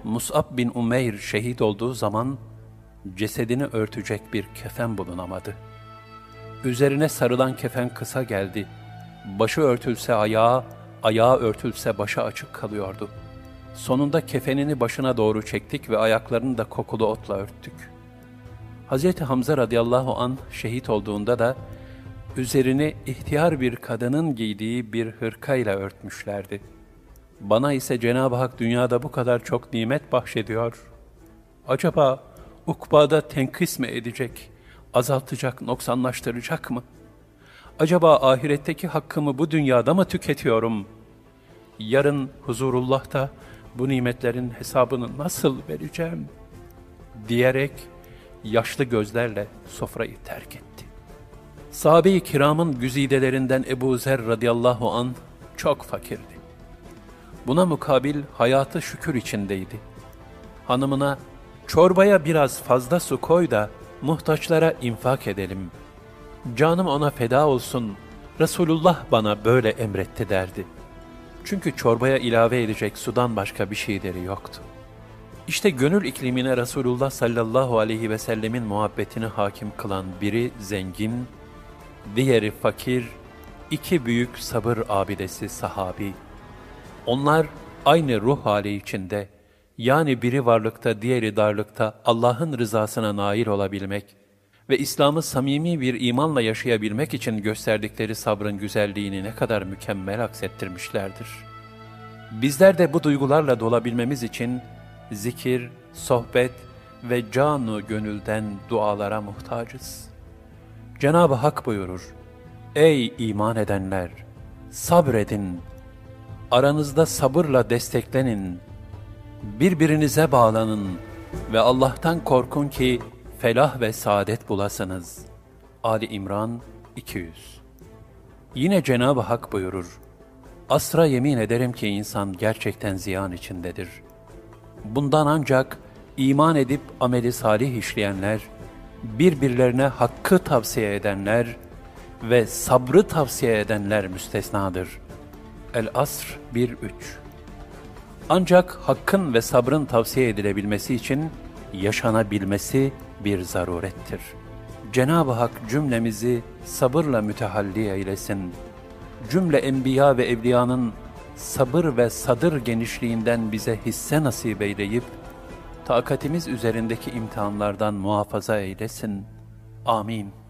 Mus'ab bin Umeyr şehit olduğu zaman cesedini örtecek bir kefen bulunamadı. Üzerine sarılan kefen kısa geldi. Başı örtülse ayağı, ayağı örtülse başı açık kalıyordu. Sonunda kefenini başına doğru çektik ve ayaklarını da kokulu otla örttük. Hz. Hamza radıyallahu an şehit olduğunda da üzerini ihtiyar bir kadının giydiği bir hırkayla örtmüşlerdi. Bana ise Cenab-ı Hak dünyada bu kadar çok nimet bahşediyor. Acaba ukbada tenkis mi edecek, azaltacak, noksanlaştıracak mı? Acaba ahiretteki hakkımı bu dünyada mı tüketiyorum? Yarın huzurullah'ta bu nimetlerin hesabını nasıl vereceğim? Diyerek yaşlı gözlerle sofrayı terk etti. Sahabe-i kiramın güzidelerinden Ebu Zer radıyallahu an çok fakirdi. Buna mukabil hayatı şükür içindeydi. Hanımına, çorbaya biraz fazla su koy da muhtaçlara infak edelim. Canım ona feda olsun, Resulullah bana böyle emretti derdi. Çünkü çorbaya ilave edecek sudan başka bir şeyleri yoktu. İşte gönül iklimine Resulullah sallallahu aleyhi ve sellemin muhabbetini hakim kılan biri zengin, diğeri fakir, iki büyük sabır abidesi sahabi. Onlar aynı ruh hali içinde, yani biri varlıkta, diğeri darlıkta Allah'ın rızasına nail olabilmek ve İslam'ı samimi bir imanla yaşayabilmek için gösterdikleri sabrın güzelliğini ne kadar mükemmel aksettirmişlerdir. Bizler de bu duygularla dolabilmemiz için zikir, sohbet ve canu gönülden dualara muhtacız. Cenab-ı Hak buyurur, Ey iman edenler! Sabredin! Aranızda sabırla desteklenin. Birbirinize bağlanın ve Allah'tan korkun ki felah ve saadet bulasınız. Ali İmran 200 Yine Cenab-ı Hak buyurur, Asra yemin ederim ki insan gerçekten ziyan içindedir. Bundan ancak iman edip ameli salih işleyenler, birbirlerine hakkı tavsiye edenler ve sabrı tavsiye edenler müstesnadır. El-Asr 1-3 Ancak hakkın ve sabrın tavsiye edilebilmesi için yaşanabilmesi bir zarurettir. Cenab-ı Hak cümlemizi sabırla mütehalli eylesin. Cümle enbiya ve evliyanın sabır ve sadır genişliğinden bize hisse nasip eyleyip, takatimiz üzerindeki imtihanlardan muhafaza eylesin. Amin.